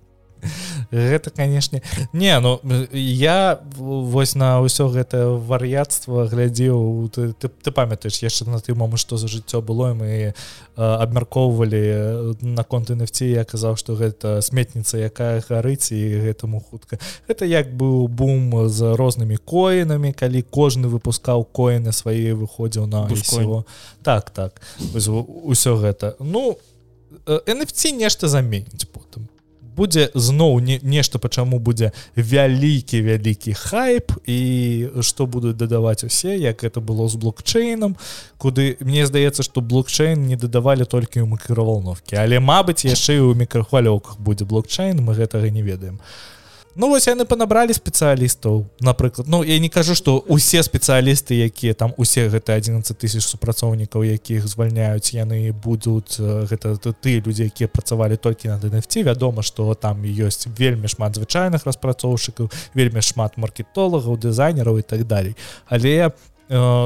гэта канешне не ну я вось на ўсё гэта вар'яцтва глядзеў ты, ты, ты памятаеш яшчэ на ты момант што за жыццё было мы абмяркоўвалі на конт NFT я казаў што гэта сметніца якая гарыць і гэтаму хутка гэта як быў бум з рознымі коінамі калі кожны выпускаў коіны свае выходзіў на. ICO. так так усё гэта ну NFT нешта заменіць потым будзе зноў не, нешта пачаму будзе вялікі вялікі хайп і што будуць дадаваць усе як это было з блокчейнам куды мне здаецца што блокчейн не дадавалі толькі ў мікраволновкі але Мабыць яшчэ і ў мікрахвалёўках будзе блокчейн мы гэтага не ведаем Ну вось яны панабралі спецыялістаў напрыклад Ну я не кажу што усе спецыялісты якія там усе гэта 11 тысяч супрацоўнікаў якіх звальняюць яны будуць э, гэта т- тыя людзі якія працавалі толькі над NFT вядома што там ёсць вельмі шмат звычайных распрацоўшчыкаў вельмі шмат маркетолагаў дызайнераў і так далей. Але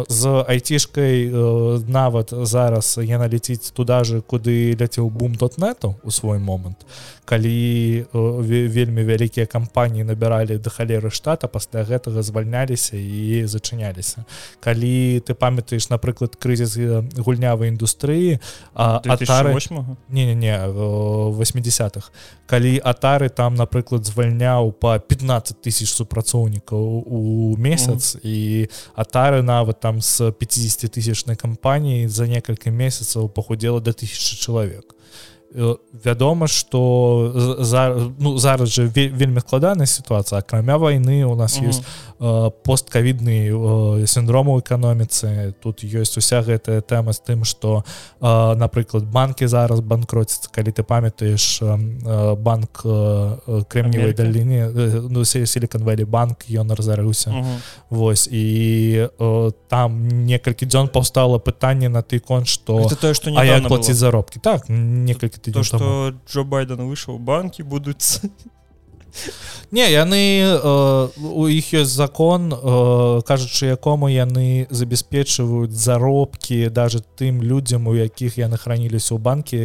з айцішкай э, нават зараз яна ляціць туда же куды ляцеў бум дотнету у свой момант калі э, ве- вельмі вялікія кампаніі набіралі да халеры штата пасля гэтага звальняліся і зачыняліся. Калі ты памятаеш напрыклад крызіс э, гульнявай індустрыі атары 2008 не-не-не э, 80-х калі атары там напрыклад звальняў по 15 тысяч супрацоўнікаў у месяц і атары нават там з 50 тысячнай кампаніі за некалькі месяцаў пахудела до тысячи чалавек Э, вядома что за ну зараз же ве- вельмі складаная сітуацыя акрамя войны у нас ёсць э, посткавідны э, синдром у эканоміцы тут ёсць уся гэтая тэма з тым что э, напрыклад банки зараз банкроцяцца калі ты памятаеш э, банк э, Америка. даліне э, ну силиконвелі банк ён разарыўся Мгм. Вось і э, там некалькі дзён паўстала пытанне на ты конт Гэта тое што плаціць было. заробкі так некалькі то тыдзён таму. что Джо Байден выйшаў банкі будуць Не яны э, у іх ёсць закон э, кажучы якому яны забяспечваюць заробкі даже тым людзям у якіх яны храніліся ў банкі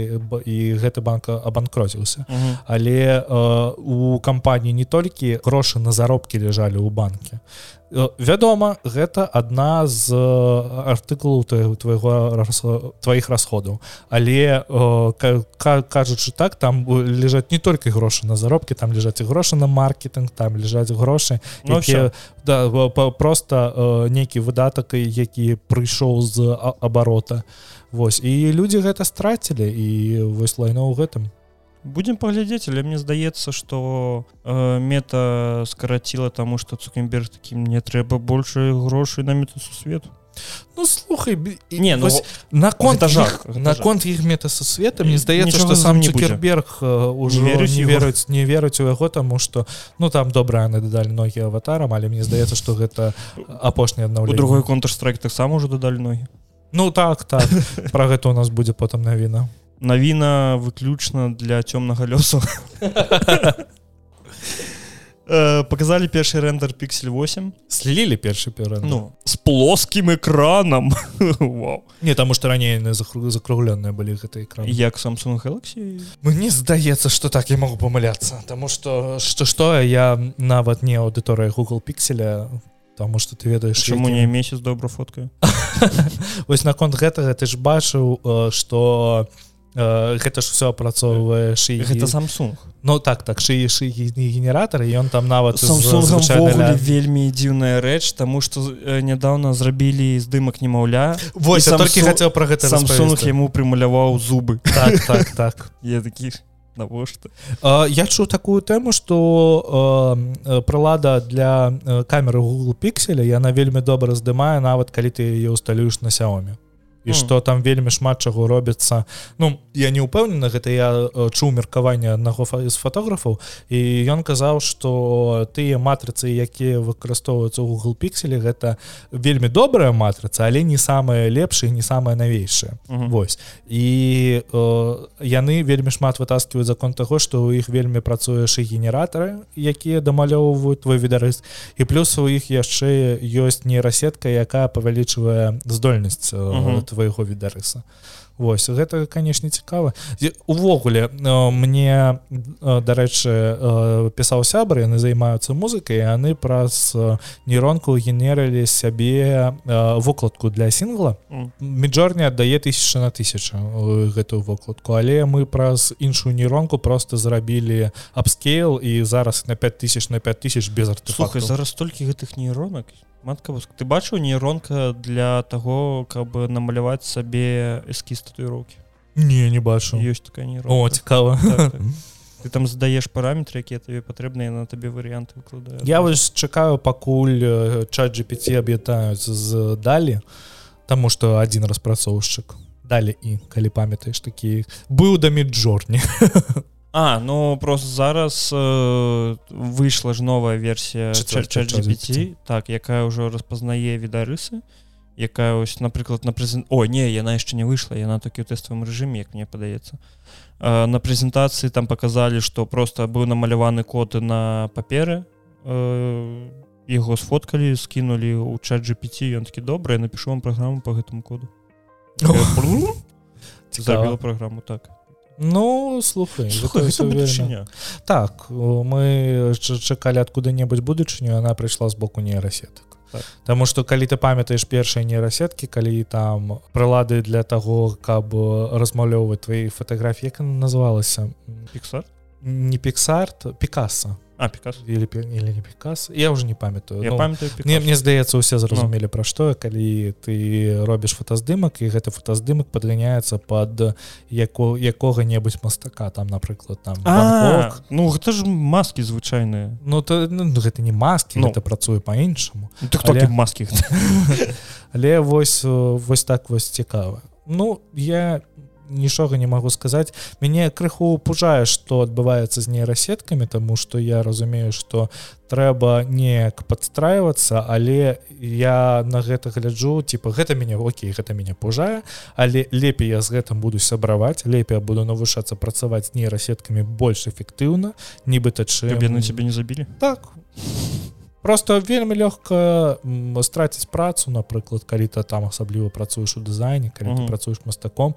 і гэты банк абанкроціўся але э, у кампаніі не толькі грошы на заробкі ляжалі ў банке вядома гэта адна з артыкулаў твайго- тваіх расходаў. Але ка- ка- кажучы так там ляжаць не толькі грошы на заробкі там ляжаць і грошы на маркетинг там ляжаць грошы Ну, якія да, просто нейкі выдатак які прыйшоў з абарота. Вось і людзі гэта страцілі і вось лайно ў гэтым будем паглядзець але мне здаецца что э, мета скараціла таму что цукенберг таким не трэба больше грошай на метасусвету Ну слухай і Не, ну, вось на конт гэта жах, іх- гэта на жах. конт іх метасусвета мне здаецца што сам не будзе. Цукерберг уже Не верыць верыць у яго таму что ну там добра яны дадалі ногі аватарам але мне здаецца што гэта апошняе у аднаўленне другой контрстрайк таксама уже дадалі ногі Ну так так. Про гэта у нас будзе потым навіна навіна выключна для цёмнага лёсу. Э, показалі першы рэндер пиксель 8 слілі першы перад ну. С плоскім экранам Вау. не таму што раней яны закру- закругленыя былі гэты экран. Як Samsung Galaxy? Мне здаецца что так я могу памыляцца Таму что что что я нават не аўдыторыя Google пикселя Таму что ты ведаеш чаму які- не месяц добра фоткаю? Вось наконт гэтага ты ж бачыў э, что гэта ж все апрацоўвае ши гэта Samsung. Ну так так шыі шыі генератор ён там нават звычайна... вельмі дзіўная рэч тому что нядаўна зрабілі здымак немаўля Вось толькі хацеў про гэта Samsung яму прымаляваў зубы. Так так, так. я такі навошта? Я чу такую тэму что прылада для камеры Google пікселя яна вельмі добра здымае нават калі ты яе усталюеш на сяоме і што там вельмі шмат чаго робіцца. Ну я не ўпэўнена гэта я чуў меркаванне аднаго з фотографаў і ён казаў што тыя матрыцы якія выкарыстоўваюцца ў Google пікселі гэта вельмі добрая матрыца але не самая лепшая не самая навейшая Вось. І э, яны вельмі шмат вытаскиваюць закон таго што ў іх вельмі працуеш і генератары якія дамалёўваюць твой відарыс і плюс у іх яшчэ ёсць нейрасетка якая павялічвае здольнасць uh -huh твайго відарыса Вось гэта канешне цікава. Увогуле мне дарэчы пісаў сябры яны займаюцца музыкай яны праз нейронку генерылі сябе вокладку для сінгла. Міджорні аддае тысяча на тысячу гэтую вокладку. Але мы праз іншую нейронку просто зрабілі абскейл і зараз на 5000 на 5000 без артефакту зараз толькі гэтых нейронак матка ты бачыў нейронка для того каб намаляваць сабе эскіз татуіроўкі? Не не бачу ёсць такая О, цікава. Так, так. ты там задаеш параметры якія табе патрэбныя на табе варыянты выкладаю я вось чакаю пакуль чат GPT аб'ятаюць з далі таму што адзін распрацоўшчык. Далі і калі памятаеш такі быў да міджорні А ну просто зараз э, выйшла ж новая версія GPT так якая ўжо распазнае відарысы якая ось напрыклад на прэзен О не яна яшчэ не выйшла яна такі ў тэставым рэжыме як мне падаецца. Э, на прэзентацыі там показалі што просто быў намаляваны коды на паперы э, яго сфоткалі скінулі ў чат GPT ён такі добрый напішу вам праграму по гэтаму коду забіла праграму так Ну слухай, слухай так мы чакалі адкуда-небудзь будучыню она прыйшла з боку нейрасетак так. Таму што калі ты памятаеш першыя нейрасеткі калі там прылады для таго каб размаўлёўваць твои фатаграфіі як называлася піксар не піксарт пікаса А, Пикас. Или, или не Пикас. Я уже не памятаю. Я ну, памятаю Пикас. Мне, мне здаецца, усе зразумелі, ну. пра што, калі ты робіш фотаздымак, і гэты фотаздымак падганяецца пад яко, якога-небудзь мастака, там, напрыклад, там, А, ну, гэта ж маскі звычайныя. Ну, то, ну, гэта не маскі, ну. гэта працуе па-іншаму. Ну, Але... маскі? Але вось, вось так вось цікава. Ну, я нічога не магу сказаць. Мяне крыху пужае што адбываецца з нейрасеткамі тому что я разумею что трэба неяк подстраивацца але я на гэта гляджу типа гэта мяне Окей гэта мяне пужае але лепей я з гэтым буду сябраваць лепей буду навушацца працаваць нейрасеткамі больш эфектыўна нібыта чым яны цябе не забілі? Так. Просто вельмі лёгка страціць працу напрыклад калі-то там асабліва працуеш у дызайне калі ты працуеш мастаком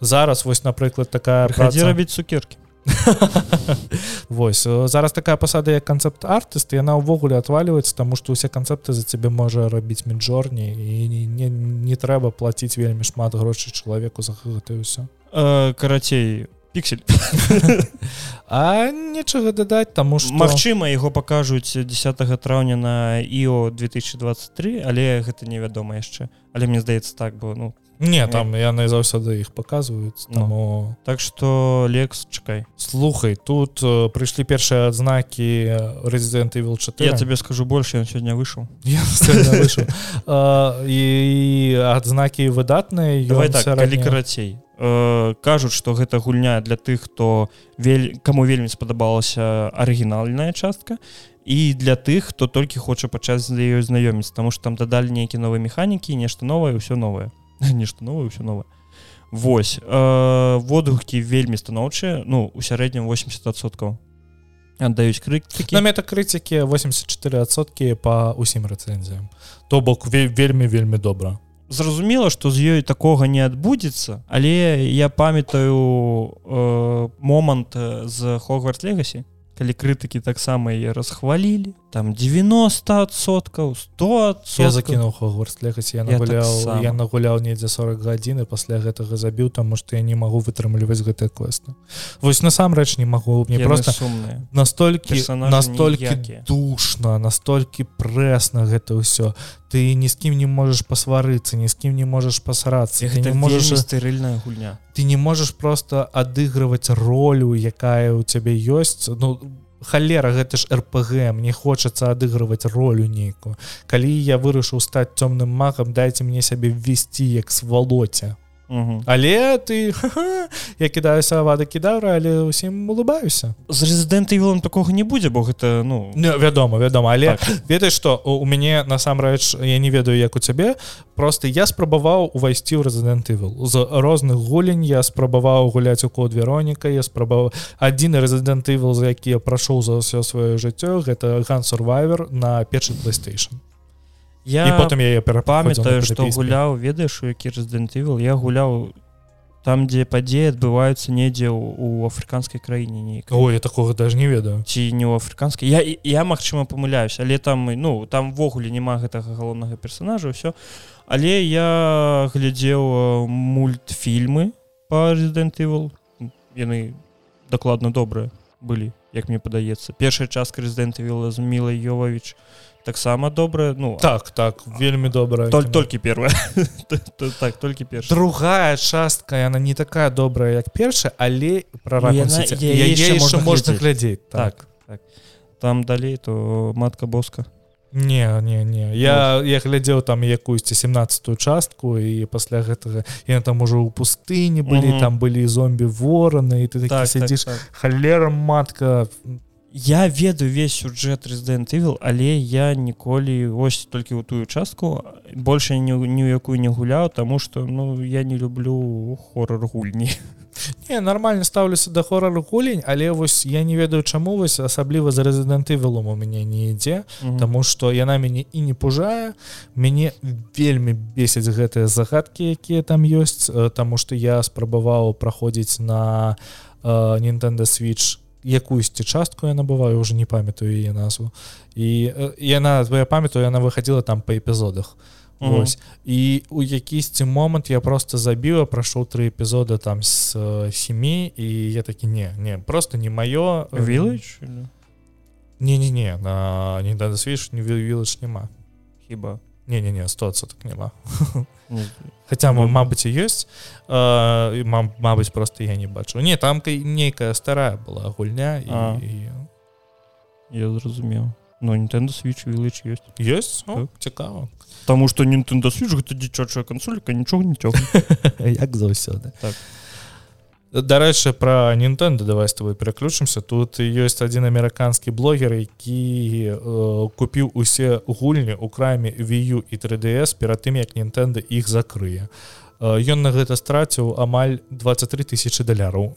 зараз вось напрыклад такая праца. рабіць цукерки Вось зараз такая пасада як канцэпт артыст яна ўвогуле отваливаецца тому что усе канцэпты за цябе можа рабіць міджорні і не, не, не трэба платіць вельмі шмат грошай чалавеку за гэта ўсё. Карацей піксель. А нечага дадаць таму што Мачыма яго пакажуць 10 траўня на іо 2023 але гэта невядома яшчэ. Але мне здаецца так бы ну не там яны заўсёды іх паказваюць ну, таму так что лекс чакай слухай тут э, прыйшлі першыя адзнакі рэзідэнты вил 4 я тебе скажу больше ён сёння выйшаў і адзнакі выдатныя так, калі карацей Э, кажуць што гэта гульня для тых хто вель кому вельмі спадабалася арыгінальная частка і для тых хто толькі хоча пачаць для ёй знаёміць таму што там дадалі нейкі новыя механікі нешта новае ўсё новае нешта новае ўсё новае Вось э, водгукі вельмі станоўчыя ну у сярэднім 80соткаў аддаюць крык на метакрытыкі 84соткі па усім рэцэнзіям. То бок вельмі вельмі добра. Зразумела что з ёй такога не адбудзецца але я памятаю э, момант з хогвард легасі калі крытыкі таксама я расхвалілі там 90соткаў 100 я закінуў хогвартс лехаць я нагуляў я нагуляў недзе 40 гадзін і пасля гэтага забіў таму што я не магу вытрымліваць гэтыя квесты вось насамрэч не магу мне Яны просто сумныя настолькі Персонажы настолькі ніякія. душна настолькі прэсна гэта ўсё. Ты ні з кім не можаш пасварыцца ні з кім не можаш пасарацца ты не можаш можаш стэрыльная гульня. ты не можаш просто адыгрываць ролю якая ў цябе ёсць. Ну халера гэта ж рпг мне хочацца адыгрываць ролю нейкую. Калі я вырашыў стаць цёмным магам дайце мне сябе ввесці як свалоце Мгм. але ты ха-ха, я кідаюся авада кідаўра але ўсім улыбаюся з Resident Evil такога не будзе бо гэта ну Не, вядома вядома але Так. ведаеш што у мяне насамрэч я не ведаю як у цябе просто я спрабаваў увайсці ў Resident Evil з розных гулень я спрабаваў гуляць у код Вероніка я спрабаваў адзіны Resident Evil за які я прайшоў за ўсё сваё жыццё гэта ган Survivor на першы PlayStation я і потым я яе памятаю што гуляў ведаеш у які Evil я гуляў там дзе падзеі адбываюцца недзе у афрыканскай краіне нейкай Ой я такога даже не ведаю. Ці не ў афрыканскай я я магчыма памыляюсь але там ну там ввогуле няма гэтага галоўнага персонажа ўсё але я глядзеў мультфільмы по Evil. Яны дакладна добрыя былі як мне падаецца. Першая частка Resident Evil з мілай Йовавіч таксама добрая ну так так вельмі добра Толь, толькі первая так толькі перш другая частка яна не такая добрая як першая але про Ну, можна глядзець. глядзець так так. Там далей то матка боска не не не я я глядзеў там якуюсьці 17 частку і пасля гэтага я там ужо ў пустыні былі Мгм. там былі зомбі вораны і ты такі так, сядзіш так, так. халера матка я ведаю весь сюжэт Resident Evil але я ніколі ось толькі ў тую частку больше ні, ў якую не гуляў тому что ну я не люблю хоррор гульні не нормально стаўлюся да хоррор гулень але вось я не ведаю чаму вось асабліва за Resident Evil у мяне не ідзе. Таму што яна мяне і не пужае. Мяне вельмі бесяць гэтыя загадкі якія там ёсць э, Таму што я спрабаваў праходзіць на э, Nintendo switch якуюсьці частку я набываю уже не памятаю яе назву. І э, яна я памятаю яна выходила там по эпізодах Мгм. Вось і у якісьці момант я просто забіла прайшоў тры эпізода там з сямі і я такі не не просто не маё э, Village или? не-не-не на Nintendo switch не Village няма хіба не-не-не 100 так няма Не, Хаця Ну. мабыць і ёсць э, і, ма- мабыць просто я не бачу не там кай- нейкая старая была гульня і, А. і... я зразумеў но Nintendo switch Village ёсць ёсць Так. цікава Таму што Nintendo switch гэта дзіцячая кансолька нічога не цёгне як заўсёды Так. дарэчы про Nintendo давай с тобой пераключымся тут ёсць адзін амерыканскі блогер які э, купіў усе гульні у краме Вю і 3ds перад тым як Nintendo іх закрые Э, ён на гэта страціў амаль 23 тысячи даляраў.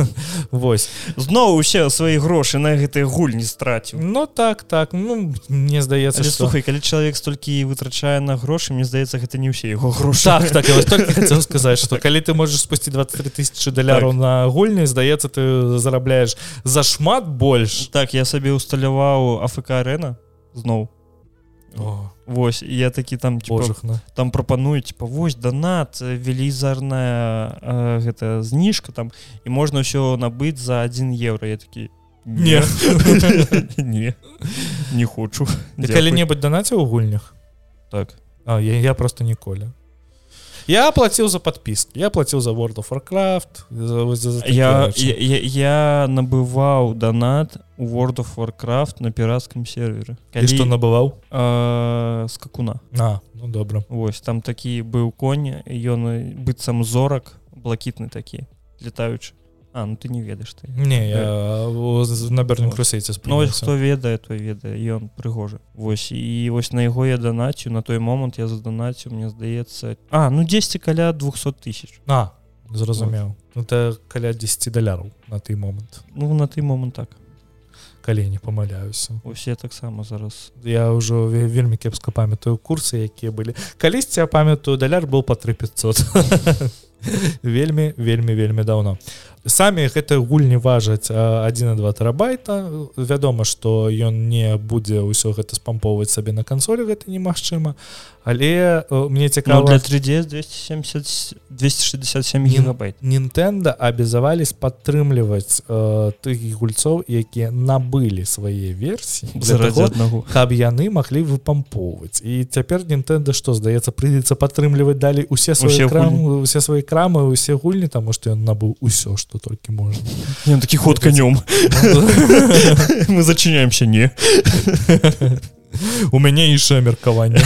Вось. Зноў усе свае грошы на гэтыя гульні страціў. Ну так так. Ну мне здаецца што... слухай калі чалавек столькі вытрачае на грошы мне здаецца гэта не ўсе яго грошы. Так так хацеў сказаць что калі ты можаш спусці 23 тысячи даляраў Так. на гульні здаецца ты зарабляеш зашмат больш. Так я сабе усталяваў АФК арена зноў. О, Вось я такі там типа, там прапануюць типа вось донат э, велізарная э, гэта зніжка там і можна ўсё набыць за 1 евро я такі Не. не. Не. Хочу. Калі-небудзь данаце ў гульнях? Так. А, я, я просто ніколі я плаціў за подпіски я плаціў за World of Warcraft за, за, за я, рэчы. я, я набываў донат у World of Warcraft на піратскім сервере. І што набываў э, скакуна а ну добра Вось там такі быў конь ён быццам зорак блакітны такі летаючы А ну ты не ведаеш ты. Не я на берным крусейце Ну вось хто ведае той ведае ён прыгожы Вось і вось на яго я данаціў на той момант я заданаціў мне здаецца А ну 10 каля 200 тысяч а зразумеў ну, это каля 10 даляраў на той момант Ну на той момант так. Калі не памыляюся усе таксама зараз. Я ўжо ве- вельмі кепска памятаю курсы якія былі калісьці я памятаю даляр был по 3500 вельмі вельмі вельмі даўно самі гэтыя гульні важаць 1 2 тэрабайта вядома што ён не будзе ўсё гэта спампоўваць сабе на кансолі гэта немагчыма. Але мне цікава для 3d 270 267 гигабайт. Нтэнда абязавались падтрымліваць э, тых гульцоў якія набылі свае версіі аднаго. каб яны маглі выпампоўваць і цяпер Нтэнда што здаецца прыйдзецца падтрымліваць далей усе свае крамы усе свае крамы усе гульні таму што ён набыў усё што толькі можна ён такі ход канём мы зачыняемся не у мяне іншае меркаванне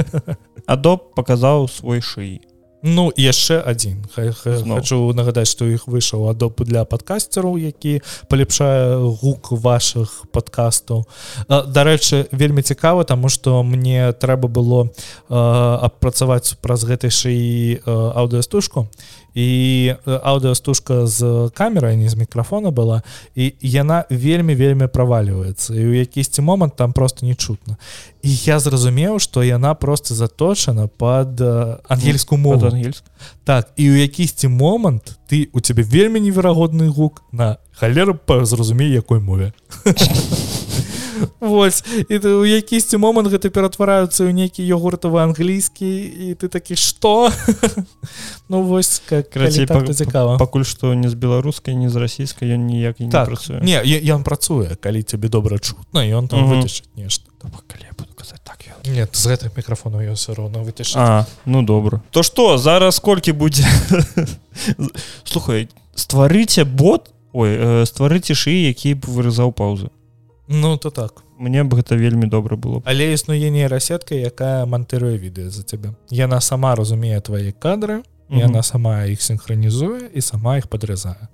адоб паказаў свой шыі Ну яшчэ адзін хочу нагадаць што іх выйшаў адоб для падкасцераў які палепшае гук ваших падкастаў дарэчы вельмі цікава тому что мне трэба было апрацаваць праз гэтай шыі аўдыастужку і аўдыастужка з камерай не з мікрафона была і яна вельмі вельмі правальваецца і ў якісьці момант там просто не чутно. І я зразумеў што яна просто заточана под ангельскую мову. Ангельск? Так і ў якісьці момант ты у цябе вельмі неверагодны гук на халеры па зразумей якой мове Вось і ты у якісьці момант гэта ператвараюцца ў нейкі йогуртавы англійскі і ты такі што Ну вось как цікава пакуль што не з беларускай не з расійскай ён ніяк не так, працуе не ён працуе калі цябе добра чутна ён там вытачыць нешта калі буду казаць так нет з гэтых мікрафонаў я все роўно вытыш ну добра то што зараз колькі будзе слухай стварыце бот ой стварыце шыі які б вырызаў паўзы Ну то так. Мне б гэта вельмі добра было але існуе нейрасетка якая монтыруе відэо за цябе яна сама разумее твае кадры яна сама іх синхронізуе і сама іх падрезае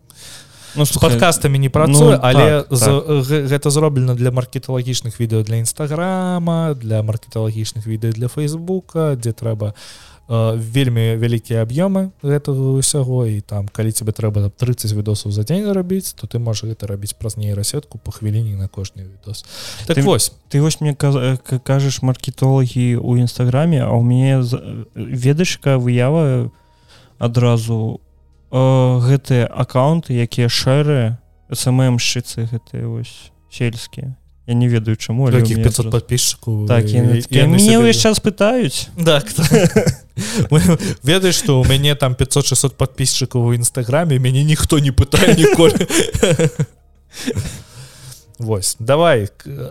ну с подкастамі не працуе ну, але так, за, так. гэта зроблена для маркеталагічных відэо для нстаграма для маркеталагічных відэо для фейсбука дзе трэба у вельмі вялікія аб'ёмы гэтага ўсяго і там калі тебе трэба 30 відосаў за дзень зарабіць то ты можаш гэта рабіць праз нейрасетку по хвіліне на кожны відос так ты, вось ты вось мне кажаш маркетолагі у нстаграме а у мяне ведачка выява адразу гэтыя аккаунты якія шэры сммшчыцы гэтыя вось сельскія я не ведаю чаму 500 подписчиков так мне ўвесь час пытаюць так ведаеш что у мяне там 500-600 подписчиков у нстаграме мяне ніхто не пытае ніколі Вось давай.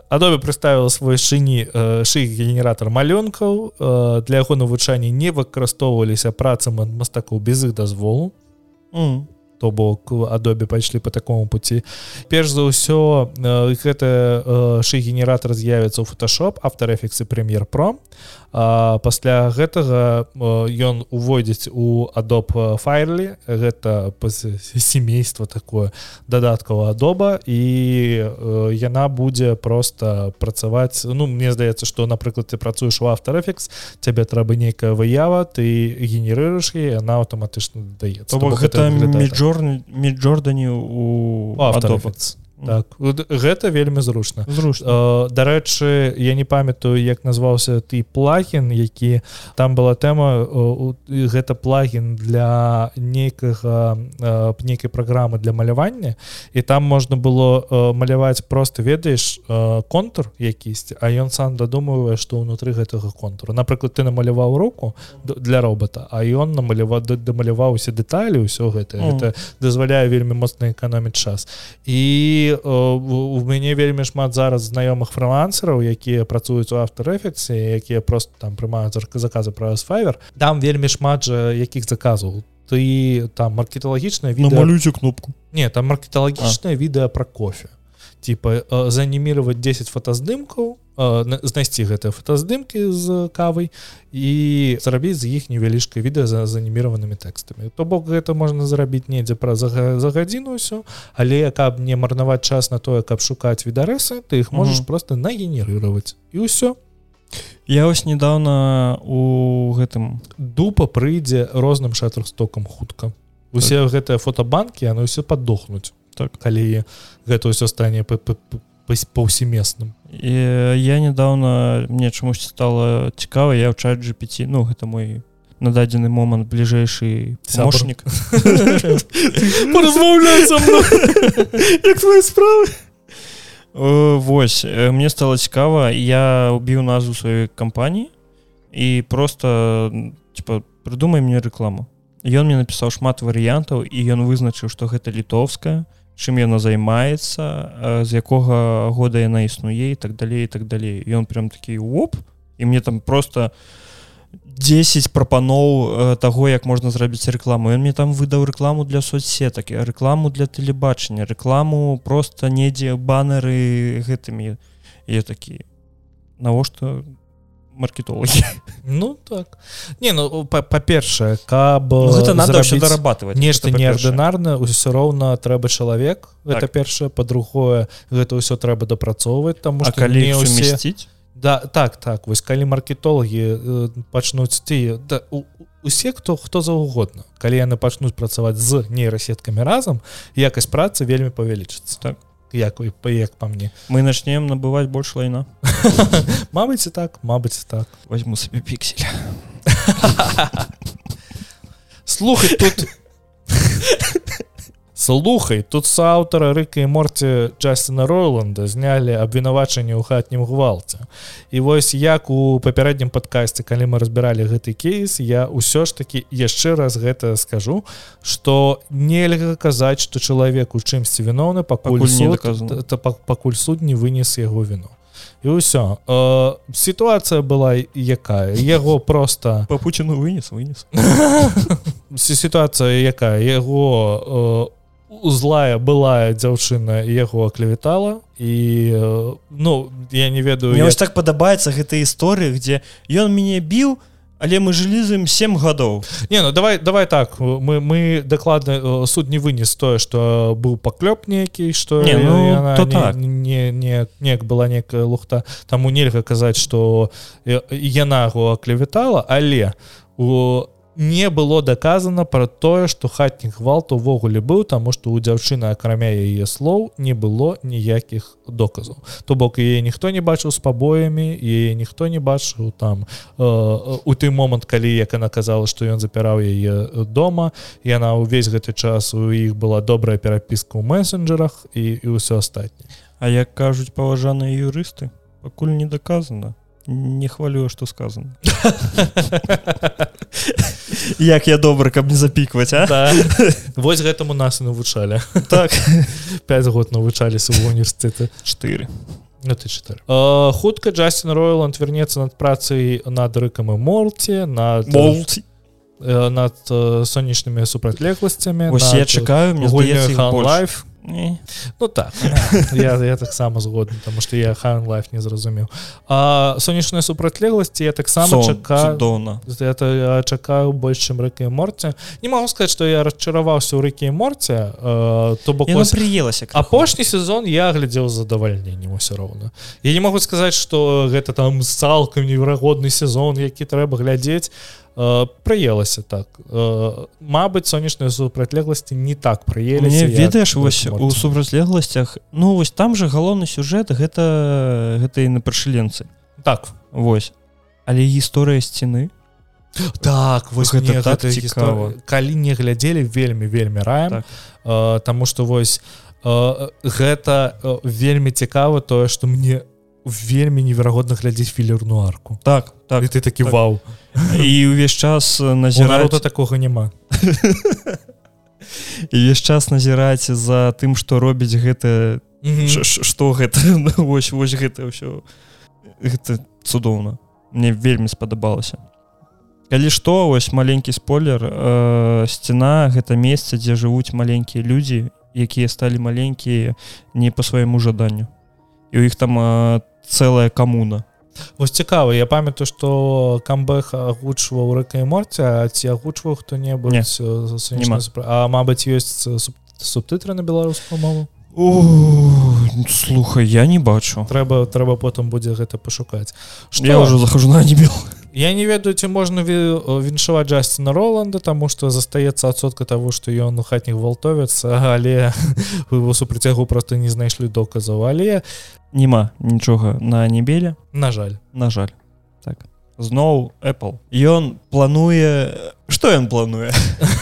Адобе представіла свой шыні шый генератор малёнкаў для яго навучання не выкарыстоўваліся працам ад мастакоў без іх дазволу mm то бок адобе пайшлі по такому пути перш за ўсё гэта шыгенератор з'явіцца ў фотошоп авторэфіксы прэм'ер про пасля гэтага ён уводзіць у адоб файлі гэта семейства такое дадаткава адоба і яна будзе просто працаваць. Ну мне здаецца что напрыклад ты працуеш у авторэфікс цябе трэба нейкая выява ты генерыруеш і она аўтаматычна даецца. Гэта міжор міжджордані у авторэфікс так. Гэта вельмі зручна. Зручна. Дарэчы я не памятаю як назваўся ты плагін які там была тэма гэта плагін для нейкага нейкай праграмы для малявання. І там можна было маляваць просто ведаеш контур якісьці а ён сам дадумвае што ўнутры гэтага контуру. Напрыклад ты намаляваў руку для робота а ён намаляваў дамаляваўся дэталі ўсё гэта. Mm. это дазваляе вельмі моцна эканоміць час. І у мяне вельмі шмат зараз знаёмых фрылансераў якія працуюць у авторэфексе якія просто там прымаюць заказы праз файвер там вельмі шмат жа якіх заказаў ты там маркеталагічная відео... кнопку. Не там маркеталагічнае відэа про кофе типа заанімировать 10 фотаздымкаў знайсці гэтыя фотаздымкі з кавай і зарабіць з іх невялічкае відэа за заніміраванымі тэкстамі. То бок гэта можна зарабіць недзе пра за, за гадзіну ўсё але каб не марнаваць час на тое каб шукаць відарэсы ты іх можаш просто нагенерировать і ўсё. Я вось недавно у гэтым дупа прыйдзе розным шатарстокам хутка. Усе так. гэтыя фотобанкі яны ўсё падохнуць так калі гэта ўсё стане паўсемесным і я недавно мне чамусьці стала цікава я ў чат GPT ну гэта мой на дадзены момант бліжэйшы со мной. як твои справы? Вось э, мне стало цікава я убіў назву сваёй кампаніі і просто типа прыдумай мне рэкламу ён мне напісаў шмат варыянтаў і ён вызначыў што гэта літоўская чым яна займаецца з якога года яна існуе і так далей так далей. Ён прям такі оп! І мне там просто 10 прапаноў таго як можна зрабіць рэкламу. Ён мне там выдаў рэкламу для соцсетак і рэкламу для тэлебачання рэкламу просто недзе банеры гэтымі. Я такі навошта маркетолагі Ну так. Не ну па- па-першае каб Ну, гэта надо дарабатываць нешта неардынарна ўсё роўна трэба чалавек гэта Так. першае па-другое гэта ўсё трэба дапрацоўваць таму А калі ўсе сумясціць да так так. Вось калі маркетолагі э, пачнуць ці да, у, усе хто хто заўгодна калі яны пачнуць працаваць з нейрасеткамі разам якасць працы вельмі павялічыцца Так. Як і па як па мне? Мы начнем набываць больш лайна. Мабыць так Мабыць так. Возьму сабе піксель слухай тут слухай тут сааўтара рыка і морці Джастина Ройланда знялі абвінавачанне ў хатнім гвалце. І вось як у папярэднім падкасці калі мы разбіралі гэты кейс я ўсё ж таки яшчэ раз гэта скажу что нельга казаць что чалавек у чымсьці віноўны пакуль, Пакуль суд, та- па- пакуль суд не вынес яго віну. І ўсё. Э, сітуацыя была якая? Яго просто по пуціну вынес вынес. Сі- сітуацыя якая? Яго э, злая былая дзяўчына яго аклевітала і э, ну я не ведаю мне як... так падабаецца гэта історыя где ён мяне біў але мы жылі з ім 7 гадоў не ну давай давай так мы мы дакладна э, суд не вынес тое что быў паклёп нейкі что Не, ну, яна то не, так. не не неяк была некая лухта таму нельга казаць что яна яго аклевітала але у не было даказана про тое что хатніх гвалт увогуле быў таму что у дзяўчыны акрамя яе слоў не было ніякіх доказаў. То бок яе ніхто не бачыў з пабоямі і ніхто не бачыў там э, у той момант калі як она казала что ён запіраў яе дома яна ўвесь гэты час у іх была добрая перапіска ў месенджерах і, і ўсё астатняе. А як кажуць паважаныя юрысты пакуль не даказана не хвалю что сказано як я добра каб не запікваць а? Да. вось гэтаму нас і навучалі. Так. 5 год навучаліся в універсітэты 4 Ну, ты. Э, хутка Джастин Ройланд вернецца над працай над рыкам і морці над Молці. э, над э, сонечнымі супрацьлегласцямі я чакаю лайф Не. Ну так. Я, я таксама згодны тому что я хан лайф не зразумеў а сонечныя супрацьлегласці я таксама цудоўна это я чакаю больш чым рыка і морці. Не могу сказать что я расчараваўся ў рыкі і морці э, то бок прыелася апошні сезон я глядзеў задавальненнем усё роўна я не могу сказаць что гэта там цалкам неверагодны сезон які трэба глядзець прыелася так. Э, Мабыць сонечныя супрацьлегласці не так прыелі ведаеш вось у супрацьлегласцях ну вось там же галоўны сюжэт гэта гэта і на прышыленцы так. Вось але гісторыя сцены так вось Гэта так гэта цікава. гісторыя- калі не глядзелі вельмі вельмі раем Так. э, Таму что вось э, гэта э, вельмі цікава тое что мне вельмі неверагодна глядзець філерную арку так так і ты такі так. вау. І ўвесь час у народа такога няма. І ўвесь час назіраць за тым што робіць гэта Ш- ш- што гэта. Вось вось гэта ўсё. Гэта цудоўна. Мне вельмі спадабалася. Калі што вось маленькі спойлер э, сцяна гэта месца дзе жывуць маленькія людзі якія сталі маленькія не по свайму жаданню і у іх там э, цэлая камуна. Вось цікава я памятаю что камбэх агучваў рэка і морця ці агучваў Не. хто-небудзь супра- А Мабыць ёсць суб- субтытры на беларускую мову? Слухай я не бачу. Трэба трэба потым будзе гэта пашукаць. Што? я уже захожу на анімел Я не ведаю ці можна ві- віншаваць Джастина Роланда таму што застаецца адсотка того што ён у хатніх валтовец але его супрацягу просто не знайшлі доказаў. Але няма нічога на небеле на жаль. на жаль. Так зноў Apple. Ён плануе что ён плануе?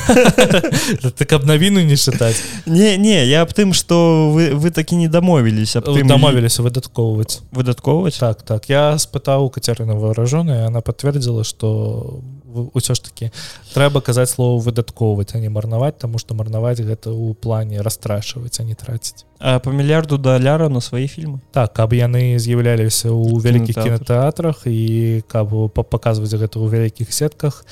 Так каб навіну не чытаць. Не не я аб тым что вы вы такі не дамовіліся дамовіліся выдаткоўваць. выдаткоўваць? Так так. Я спытаў кацярына варажоная она подтвердзіла что ўсё ж таки трэба казаць слово выдаткоўваць а не марнаваць тому что марнаваць гэта ў плане расстрашваць а не траціць по мільярду даляра на свае фільмы так каб яны з'яўляліся ў вялікіх кінотэатрах і каб паказваць гэта ў вялікіх сетках.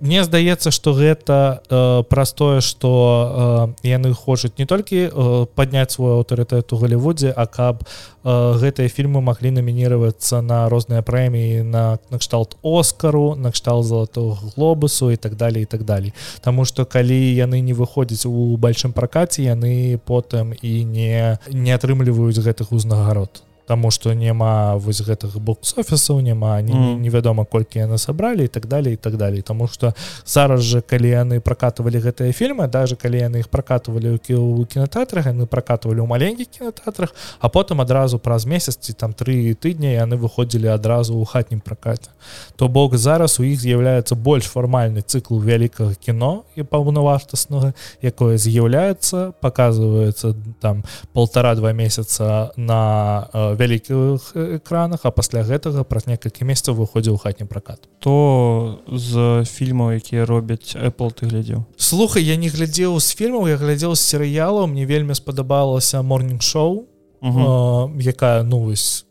Мне здаецца что гэта э, праз тое что э, яны хочуць не толькі э, падняць свой аўтарытэт у галівудзе а каб э, гэтыя фільмы маглі намінироваться на розныя прэміі на накшталт оскару накшталт золотого глобусу і так далее і так далей. Таму что калі яны не выходзяць у большим пракаце яны потым і не не атрымліваюць гэтых узнагарод Таму што няма вось гэтых бокс-офісаў няма невядома колькі яны сабралі і так далее і так далей. Таму што зараз жа калі яны пракатывалі гэтыя фільмы даже калі яны іх пракатывалі ў кінотэатрах яны пракатывалі ў маленькіх кінотэатрах а потым адразу праз месяц ці там тры тыдні яны выходзілі адразу ў хатнім пракаце. То бок зараз у іх з'яўляецца больш фармальны цыкл вялікага кіно і паўнавартаснага якое з'яўляецца показывается там полтора-два месяца на э, вялікіх экранах а пасля гэтага праз некалькі месяцаў выходзіў хатні пракат. То з фільмаў якія робяць Apple ты глядзеў? Слухай я не глядзеў з фільмаў я глядзеў з серыялу мне вельмі спадабалася морнинг шоу якая ну вось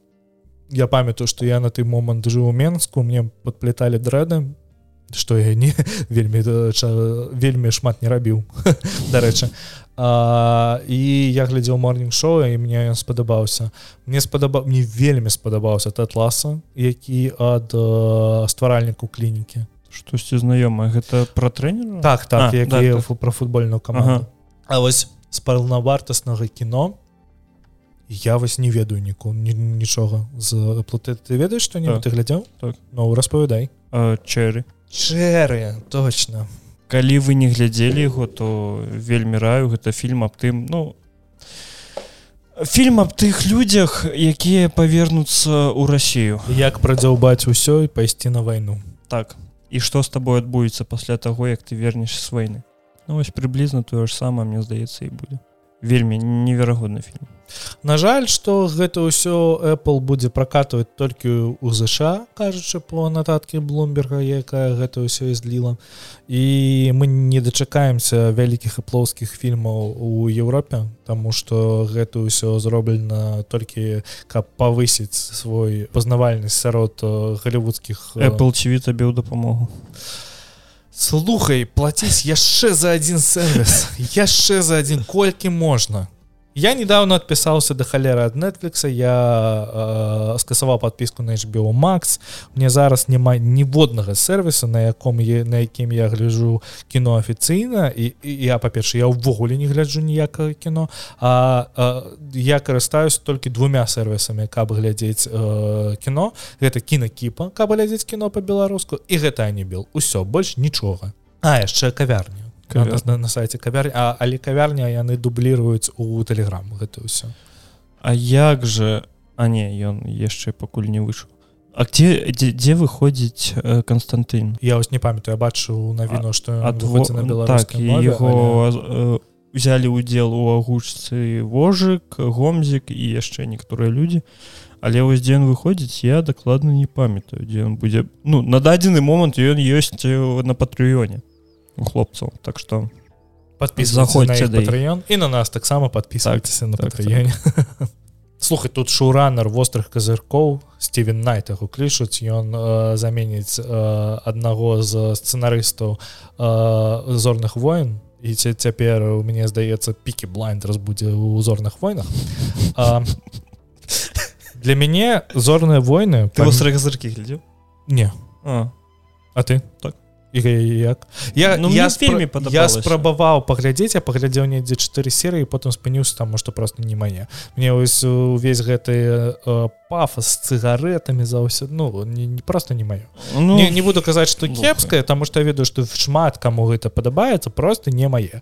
я памятаю что я на той момант жыў у менску мне подплеталі дрэды что я не вельмі вельмі шмат не рабіў дарэчы а, і я глядзеў морнинг шоу і мне ён спадабаўся. Мне спадабаў мне вельмі спадабаўся тот ласа які ад стваральніку клінікі. Штосьці знаёмае. Гэта про трэнер так так, а, так, так. про футбольную каманду. Ага. А вось з паўнавартаснага кіно я вось не ведаю нікому нічога. З платы ты ведаеш што не так. ты глядзеў? Так. ну распавядай. Чэры чэры точно калі вы не глядзелі яго то вельмі раю гэта фільм аб тым ну фільм аб тых людзях якія павернуцца ў рассію як прадзяўбаць усё і пайсці на вайну. Так. І што з табой адбудзецца пасля таго як ты вернеш з вайны? Ну вось прыблізна тое ж самае мне здаецца і будзе вельмі неверагодны фільм. На жаль что гэта ўсё Apple будзе пракатваць толькі у ЗША кажучы по нататкі блумберга якая гэта ўсё і зліла. І мы не дачакаемся вялікіх аплоўскіх фільмаў у Еўропе Таму что гэта ўсё зроблена толькі каб павысіць свой пазнавальнасць сярод галівудскіх Apple TV табе ў дапамогу слухай плаціць яшчэ за один сервис яшчэ за один колькі можна я недавно отпісаўся до халеры ад netflix я э, скасаваў подпіску на HBO max. Мне зараз няма ніводнага сервиса на яком е на якім я гляжу кіно афіцыйна і, і я па-перша я ўвогуле не гляджу ніякага кіно. А, а я карыстаюсь толькі двумя сервисамі каб глядзець э, кіно. Гэта кінакіпа каб глядзець кіно по-беларуску і гэта не бил усё больш нічога. А яшчэ кавярню на, на, на сайте кавярня а, але кавярня яны дубліруюць у тэлеграму гэта ўсё А як же а не ён яшчэ пакуль не выйшаў А где дзе, дзе выходзіць э, Константын я вось не памятаю бачу навіну што адво... на так, его але... взяли удзел у агучцы вожык гомзік і яшчэ некаторыя людзі але вось дзе ён выходзіць я дакладна не памятаю дзе ён будзе. Ну на дадзены момант ён ёсць на патрыёне хлопцаў так что подпіс заходзьце патрыён і на нас таксама подписывайтеся так, на так, патрыёне так. слухай тут шоураннер вострых казыркоў Стивен найт яго клічуць ён э, заменіць э, аднаго з сцэнарыстаў э, зорных войн і цяпер у мяне здаецца пікі блайнд разбудзе ў узорных войнах э, для мяне зорныя войны ты пам... казыркі глядзеў не. А, а ты? Так як? Я ну, я спр... я спрабаваў паглядзець я паглядзеў недзе 4 серыі потым спыніўся там что просто не мае мне ось увесь гэты э, пафас цыгаретамі заўсё ну не, не просто не маю ну, не, не буду казаць что кепская тому что я ведаю что шмат каму гэта падабаецца просто не мае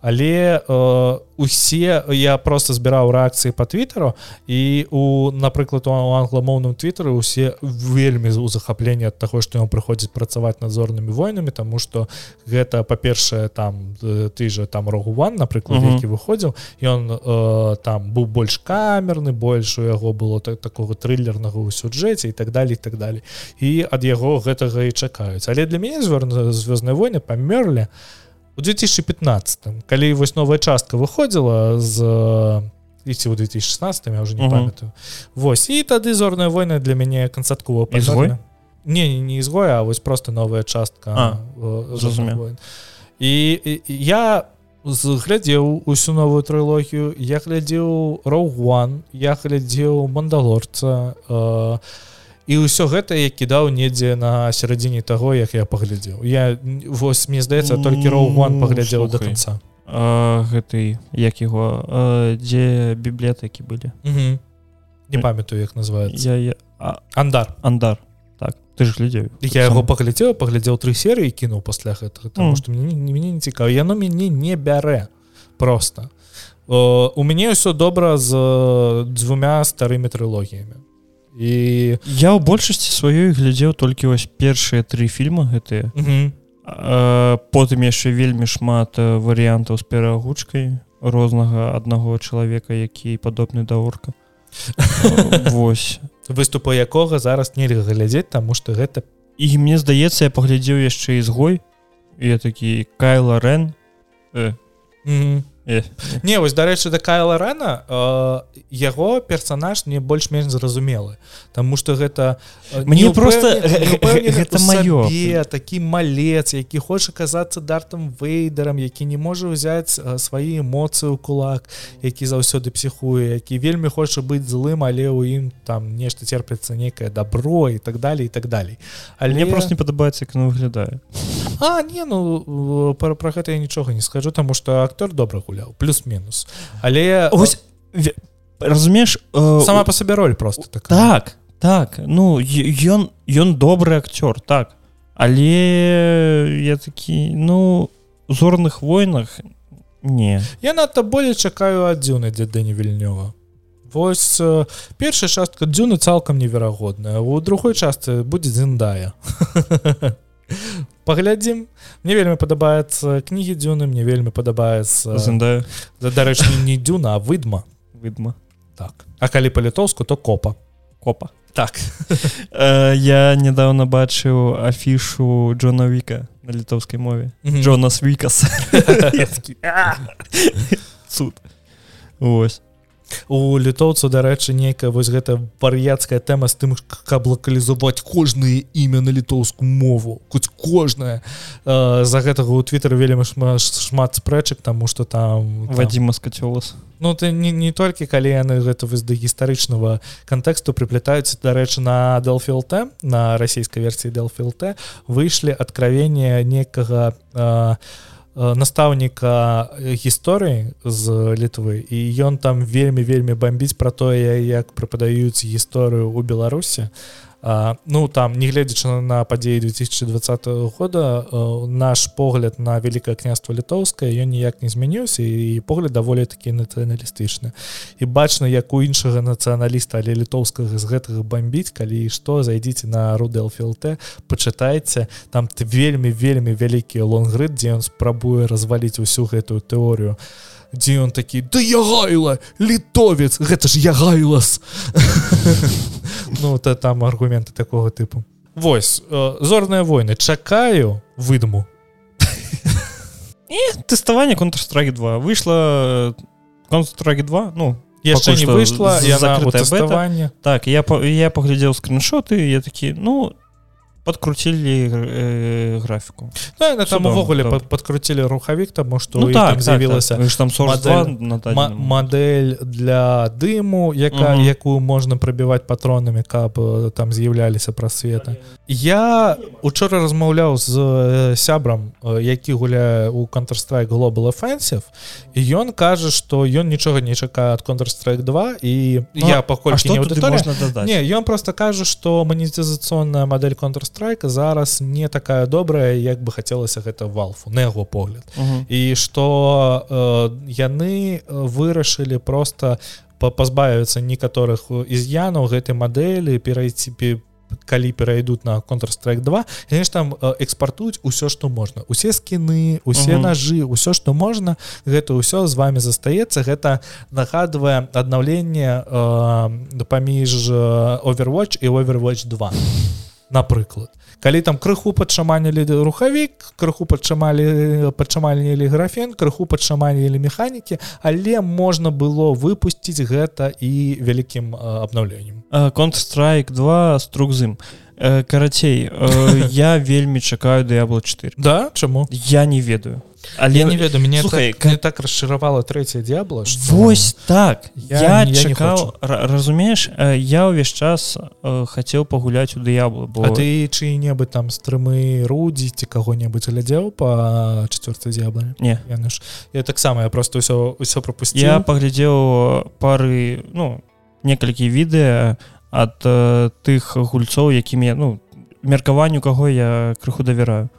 але э, усе я просто збіраў рэакцыі по твиттеру і у напрыклад у англамоўным твиттеры усе вельмі у захапленне ад таго што ён прыходзіць працаваць надзорнымі войнамі тому что гэта па-першае там ты же там рогуван напрыклад uh -huh. які выходзіў ён э, там быў больш камерны больш у яго было так такого трылернага ў сюджэце і так далее так далее і ад яго гэтага і чакаюць але для мяне звёрна звёздныя войны памерлі у 2015 калі вось новая частка выходзіла з ці ў 2016 я уже не памятаю. Вось і тады зорная война для мяне канцаткова не не, ізгой а вось просто новая частка і, і я глядзеў усю новую трылогію я глядзеў роугуан я глядзеў мандалорца а і ўсё гэта я кідаў недзе на сярэдзіне таго як я паглядзеў. Я вось мне здаецца толькі роугуан паглядзеў до конца. Гэты як его дзе бібліятэкі былі? Не памятаю як называется я, я... андар. Андар. Так ты ж глядзеў. Я яго паглядзеў паглядзеў тры серыі кінуў пасля гэтага тому что мне не мяне не цікава. Яно мяне не бярэ. Просто у мяне ўсё добра з дзвюмя старымі трылогіямі і я ў большасці сваёй глядзеў толькі вось першыя тры фільмы гэтыя потым яшчэ вельмі шмат варыянтаў з пераагучкай рознага аднаго чалавека які падобны да орка. Вось. Выступу якога зараз нельга глядзець таму што гэта і мне здаецца я паглядзеў яшчэ ізгой я такі кайла рен э. mm -hmm. Не вось дарэчы такая ларена э, яго персонаж не больш-менш зразумелы Таму что гэта мне просто гэта маё такі малец які хоча казацца дартам вейдерам які не можа ўзяць свае эмоцыі ў кулак які заўсёды псіхуе які вельмі хоча быць злым але ў ім там нешта церпіцца некае добро і так далее і так далей. Але мне просто не падабаецца як выглядае. А не ну пра, пра гэта я нічога не скажу таму что актор добра гуляе гуляў плюс-мінус але ось разумееш э, сама по сабе роль просто так так так ну ён ён добры акцёр так. Але я такі ну зорных войнах не я надта болей чакаю адзюны дзе дэні вільнёва Вось э, першая частка дзюны цалкам неверагодная у другой частцы будзе зіндая паглядзім мне вельмі падабаецца кнігі дзюны мне вельмі падабаецца дарэчы не дзюна а выдма. Выдма. Так. А калі па-літоўску то копа. Копа. Так. Я недавно бачыў афішу Джона Віка на літоўскай мове. Джонас Вікас. Суд ось у літоўцу дарэчы нейкая вось гэта вар'яцкая тэма з тым каб лакалізаваць кожнае імя на літоўскую мову. Хоць кожная з-за гэтага у твиттер вельмі шмат шмат спрэчак тому что там вадзіма скацёлас. Ну ты не, не толькі калі яны гэта вось да гістарычнага кантэксту прыплятаюць дарэчы на дэлфілт на расійскай версіі дэлфілт выйшлі адкравення некага Э, настаўніка гісторыі з літвы і ён там вельмі вельмі бомбіць пра тое як прападаюць гісторыю ў беларусі А, ну там не гледзячы на падзеі 2020 года э, наш погляд на великкае княство літоўскае ён ніяк не змяніўся і погляд даволі такі нацыяналістычны. І бачна як у іншага нацыяналіста але літоўскага з гэтага бомбіць калі што зайдзіце на рудэлфілт пачытайце. Там ты вельмі вельмі вялікі лонгрыд дзе ён спрабуе разваліць усю гэтую тэорыю дзе ён такі да я гайла літовец! Гэта ж я гайлас. Ну то там аргументы такого тыпу. Вось э, зорныя войны чакаю выдуму. І тэставанне контрстрагі 2 выйшла констрагі 2 ну яшчэ не выйшла закрытае так я я паглядзеў скриншоты я такі ну подкрутили э, графіку да, там увогуле под, подкрутили рухавік тому что ну, так, з'явілася так, так. там модель, модель для дыму яка угу. якую можна прабіваць патронамі каб э, там з'яўляліся прасветы я учора размаўляў з э, сябрам які гуляе у counter-strike global offensive і ён кажа что ён нічога не чакае ад counter-strike 2 і ну, я пакуль не, не ён просто кажа что манетызацыйная модель counter counter-strike зараз не такая добрая як бы хацелася гэта валфу на яго погляд. Uh -huh. і что э, яны вырашылі просто пазбавіцца некаторых із'янаў гэтай мадэлі перайці по калі перайдуць на counter-strike 2 конечно там экспартуюць усё что можна. Усе скіны усе ножы ўсё что можна гэта ўсё з вами застаецца. Гэта нагадвае аднаўленне э, паміж overwatch і overwatch 2 напрыклад. Калі там крыху падшаманілі рухавік крыху падчамалі падчамальнілі графен крыху падшаманілі механікі але можна было выпусціць гэта і вялікім абнаўленнем. Counter-strike 2 струк зым карацей я вельмі чакаю дыябла 4 да? Чаму? Я не ведаю але я не ведаю мне Слухай, так, так, так расшыравала трэцяе дзябла Вось так. Я, я чакаў разумееш я ўвесь час хацеў пагуляць у дыяблу бо ты чый-небы там стрымы рудзі ці каго-небудзь глядзеў па чацвёрцы дзябла не. Я, я таксама я просто ўсё ўсё пропусціў я паглядзеў пары ну некалькі відэа ад э, тых гульцоў якімі ну меркаванню каго я крыху давяраю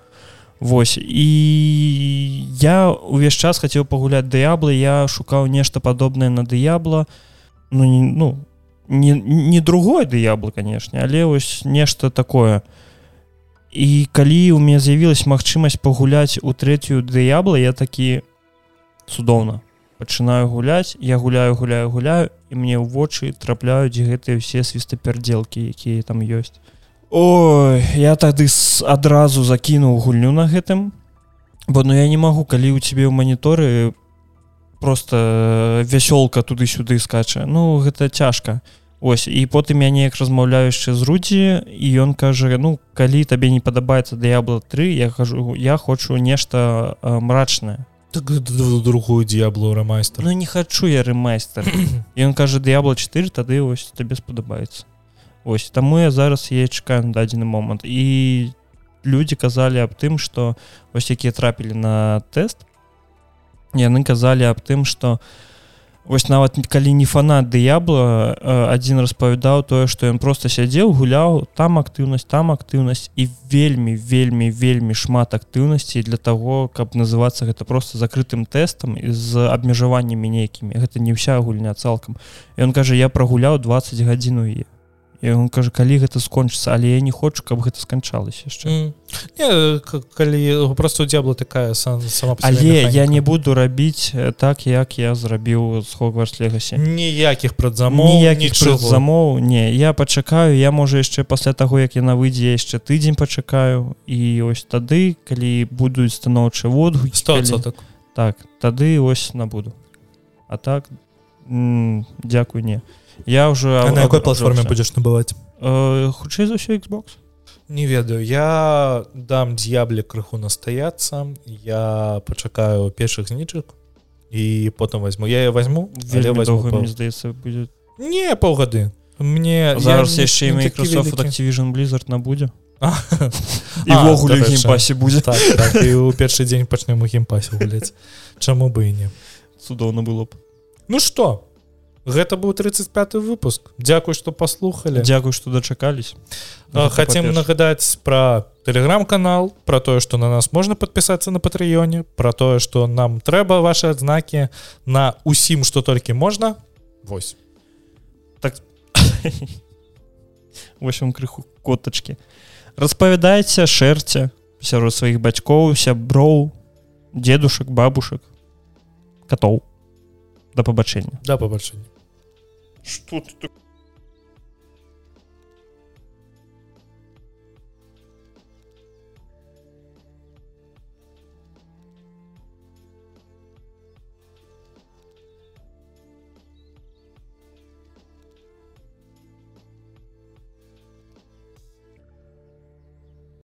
Вось. І я увесь час хацеў пагуляць дыяблы я шукаў нешта падобнае на дыябла. Ну не ну не, не другое дыябла канешне але вось нешта такое. І калі у меня з'явілась магчымасць пагуляць у трэцюю дыябла я такі цудоўна. Пачынаю гуляць я гуляю гуляю гуляю і мне ў вочы трапляюць гэтыя ўсе свістапердзелкі якія там ёсць Ой я тады адразу закінуў гульню на гэтым. Бо ну я не магу калі у цябе ў маніторы просто вясёлка туды-сюды скача. Ну гэта цяжка. Ось і потым я неяк размаўляю яшчэ з рудзі і ён кажа ну калі табе не падабаецца дыябла 3 я хожу я хочу нешта мрачнае. Так, другую д'яблу рамайстер Ну не хачу я рэмайстер ён кажа дыябла 4 тады ось табе спадабаецца ось таму я зараз я чакаю на дадзены момант і людзі казалі аб тым что вось якія трапілі на тест яны казалі аб тым что вось нават калі не фанат дыябла адзін распавядаў тое что ён просто сядзеў гуляў там актыўнасць там актыўнасць і вельмі вельмі вельмі шмат актыўнасці для того каб называцца гэта просто закрытым тэстам з абмежаваннямі нейкімі. Гэта не ўся гульня цалкам. Ён кажа я прагуляў 20 гадзін у е он кажа калі гэта скончыцца але я не хочу каб гэта сканчалася яшчэ mm. калі просто дзябла такая сам, сама але я не буду рабіць так як я зрабіў з хогварс легасе ніякіх прадзамоў замоў не. Я пачакаю я можа яшчэ пасля таго як яна выйдзе яшчэ тыдзень пачакаю. І ось тады калі будуць станоўчы водгукі калі... так тады ось набуду. А так дзякуй не. а я уже а на якой платформе будзеш набываць э, хутчэй за ўсё Xbox. Не ведаю. Я дам д'ябле крыху настаяцца я пачакаю першых знічак і потым возьму. Я возьму здаецца будет. Не паўгады мне зараз яшчэ Microsoft Activision blizzard набудзе івогуле геймпасе будзе так, так, у першы дзень пачнем у геймпасе гуляць Чаму бы і не. Цудоўна было б. Ну что гэта быў 35 выпуск. Дякуй что паслухали Дякую что дачакались хотим нагадаць про телеграм-канал про тое что на нас можна подпісацца на патрыёне про тое что нам трэба ваши адзнакі на усім что толькі можна. Вось. Так. Восьм крыху котачки распавядайце шэрце сярод сваіх бацькоў сяброў дедушек бабушек котоў да пабачэння. Да пабачэння Что ты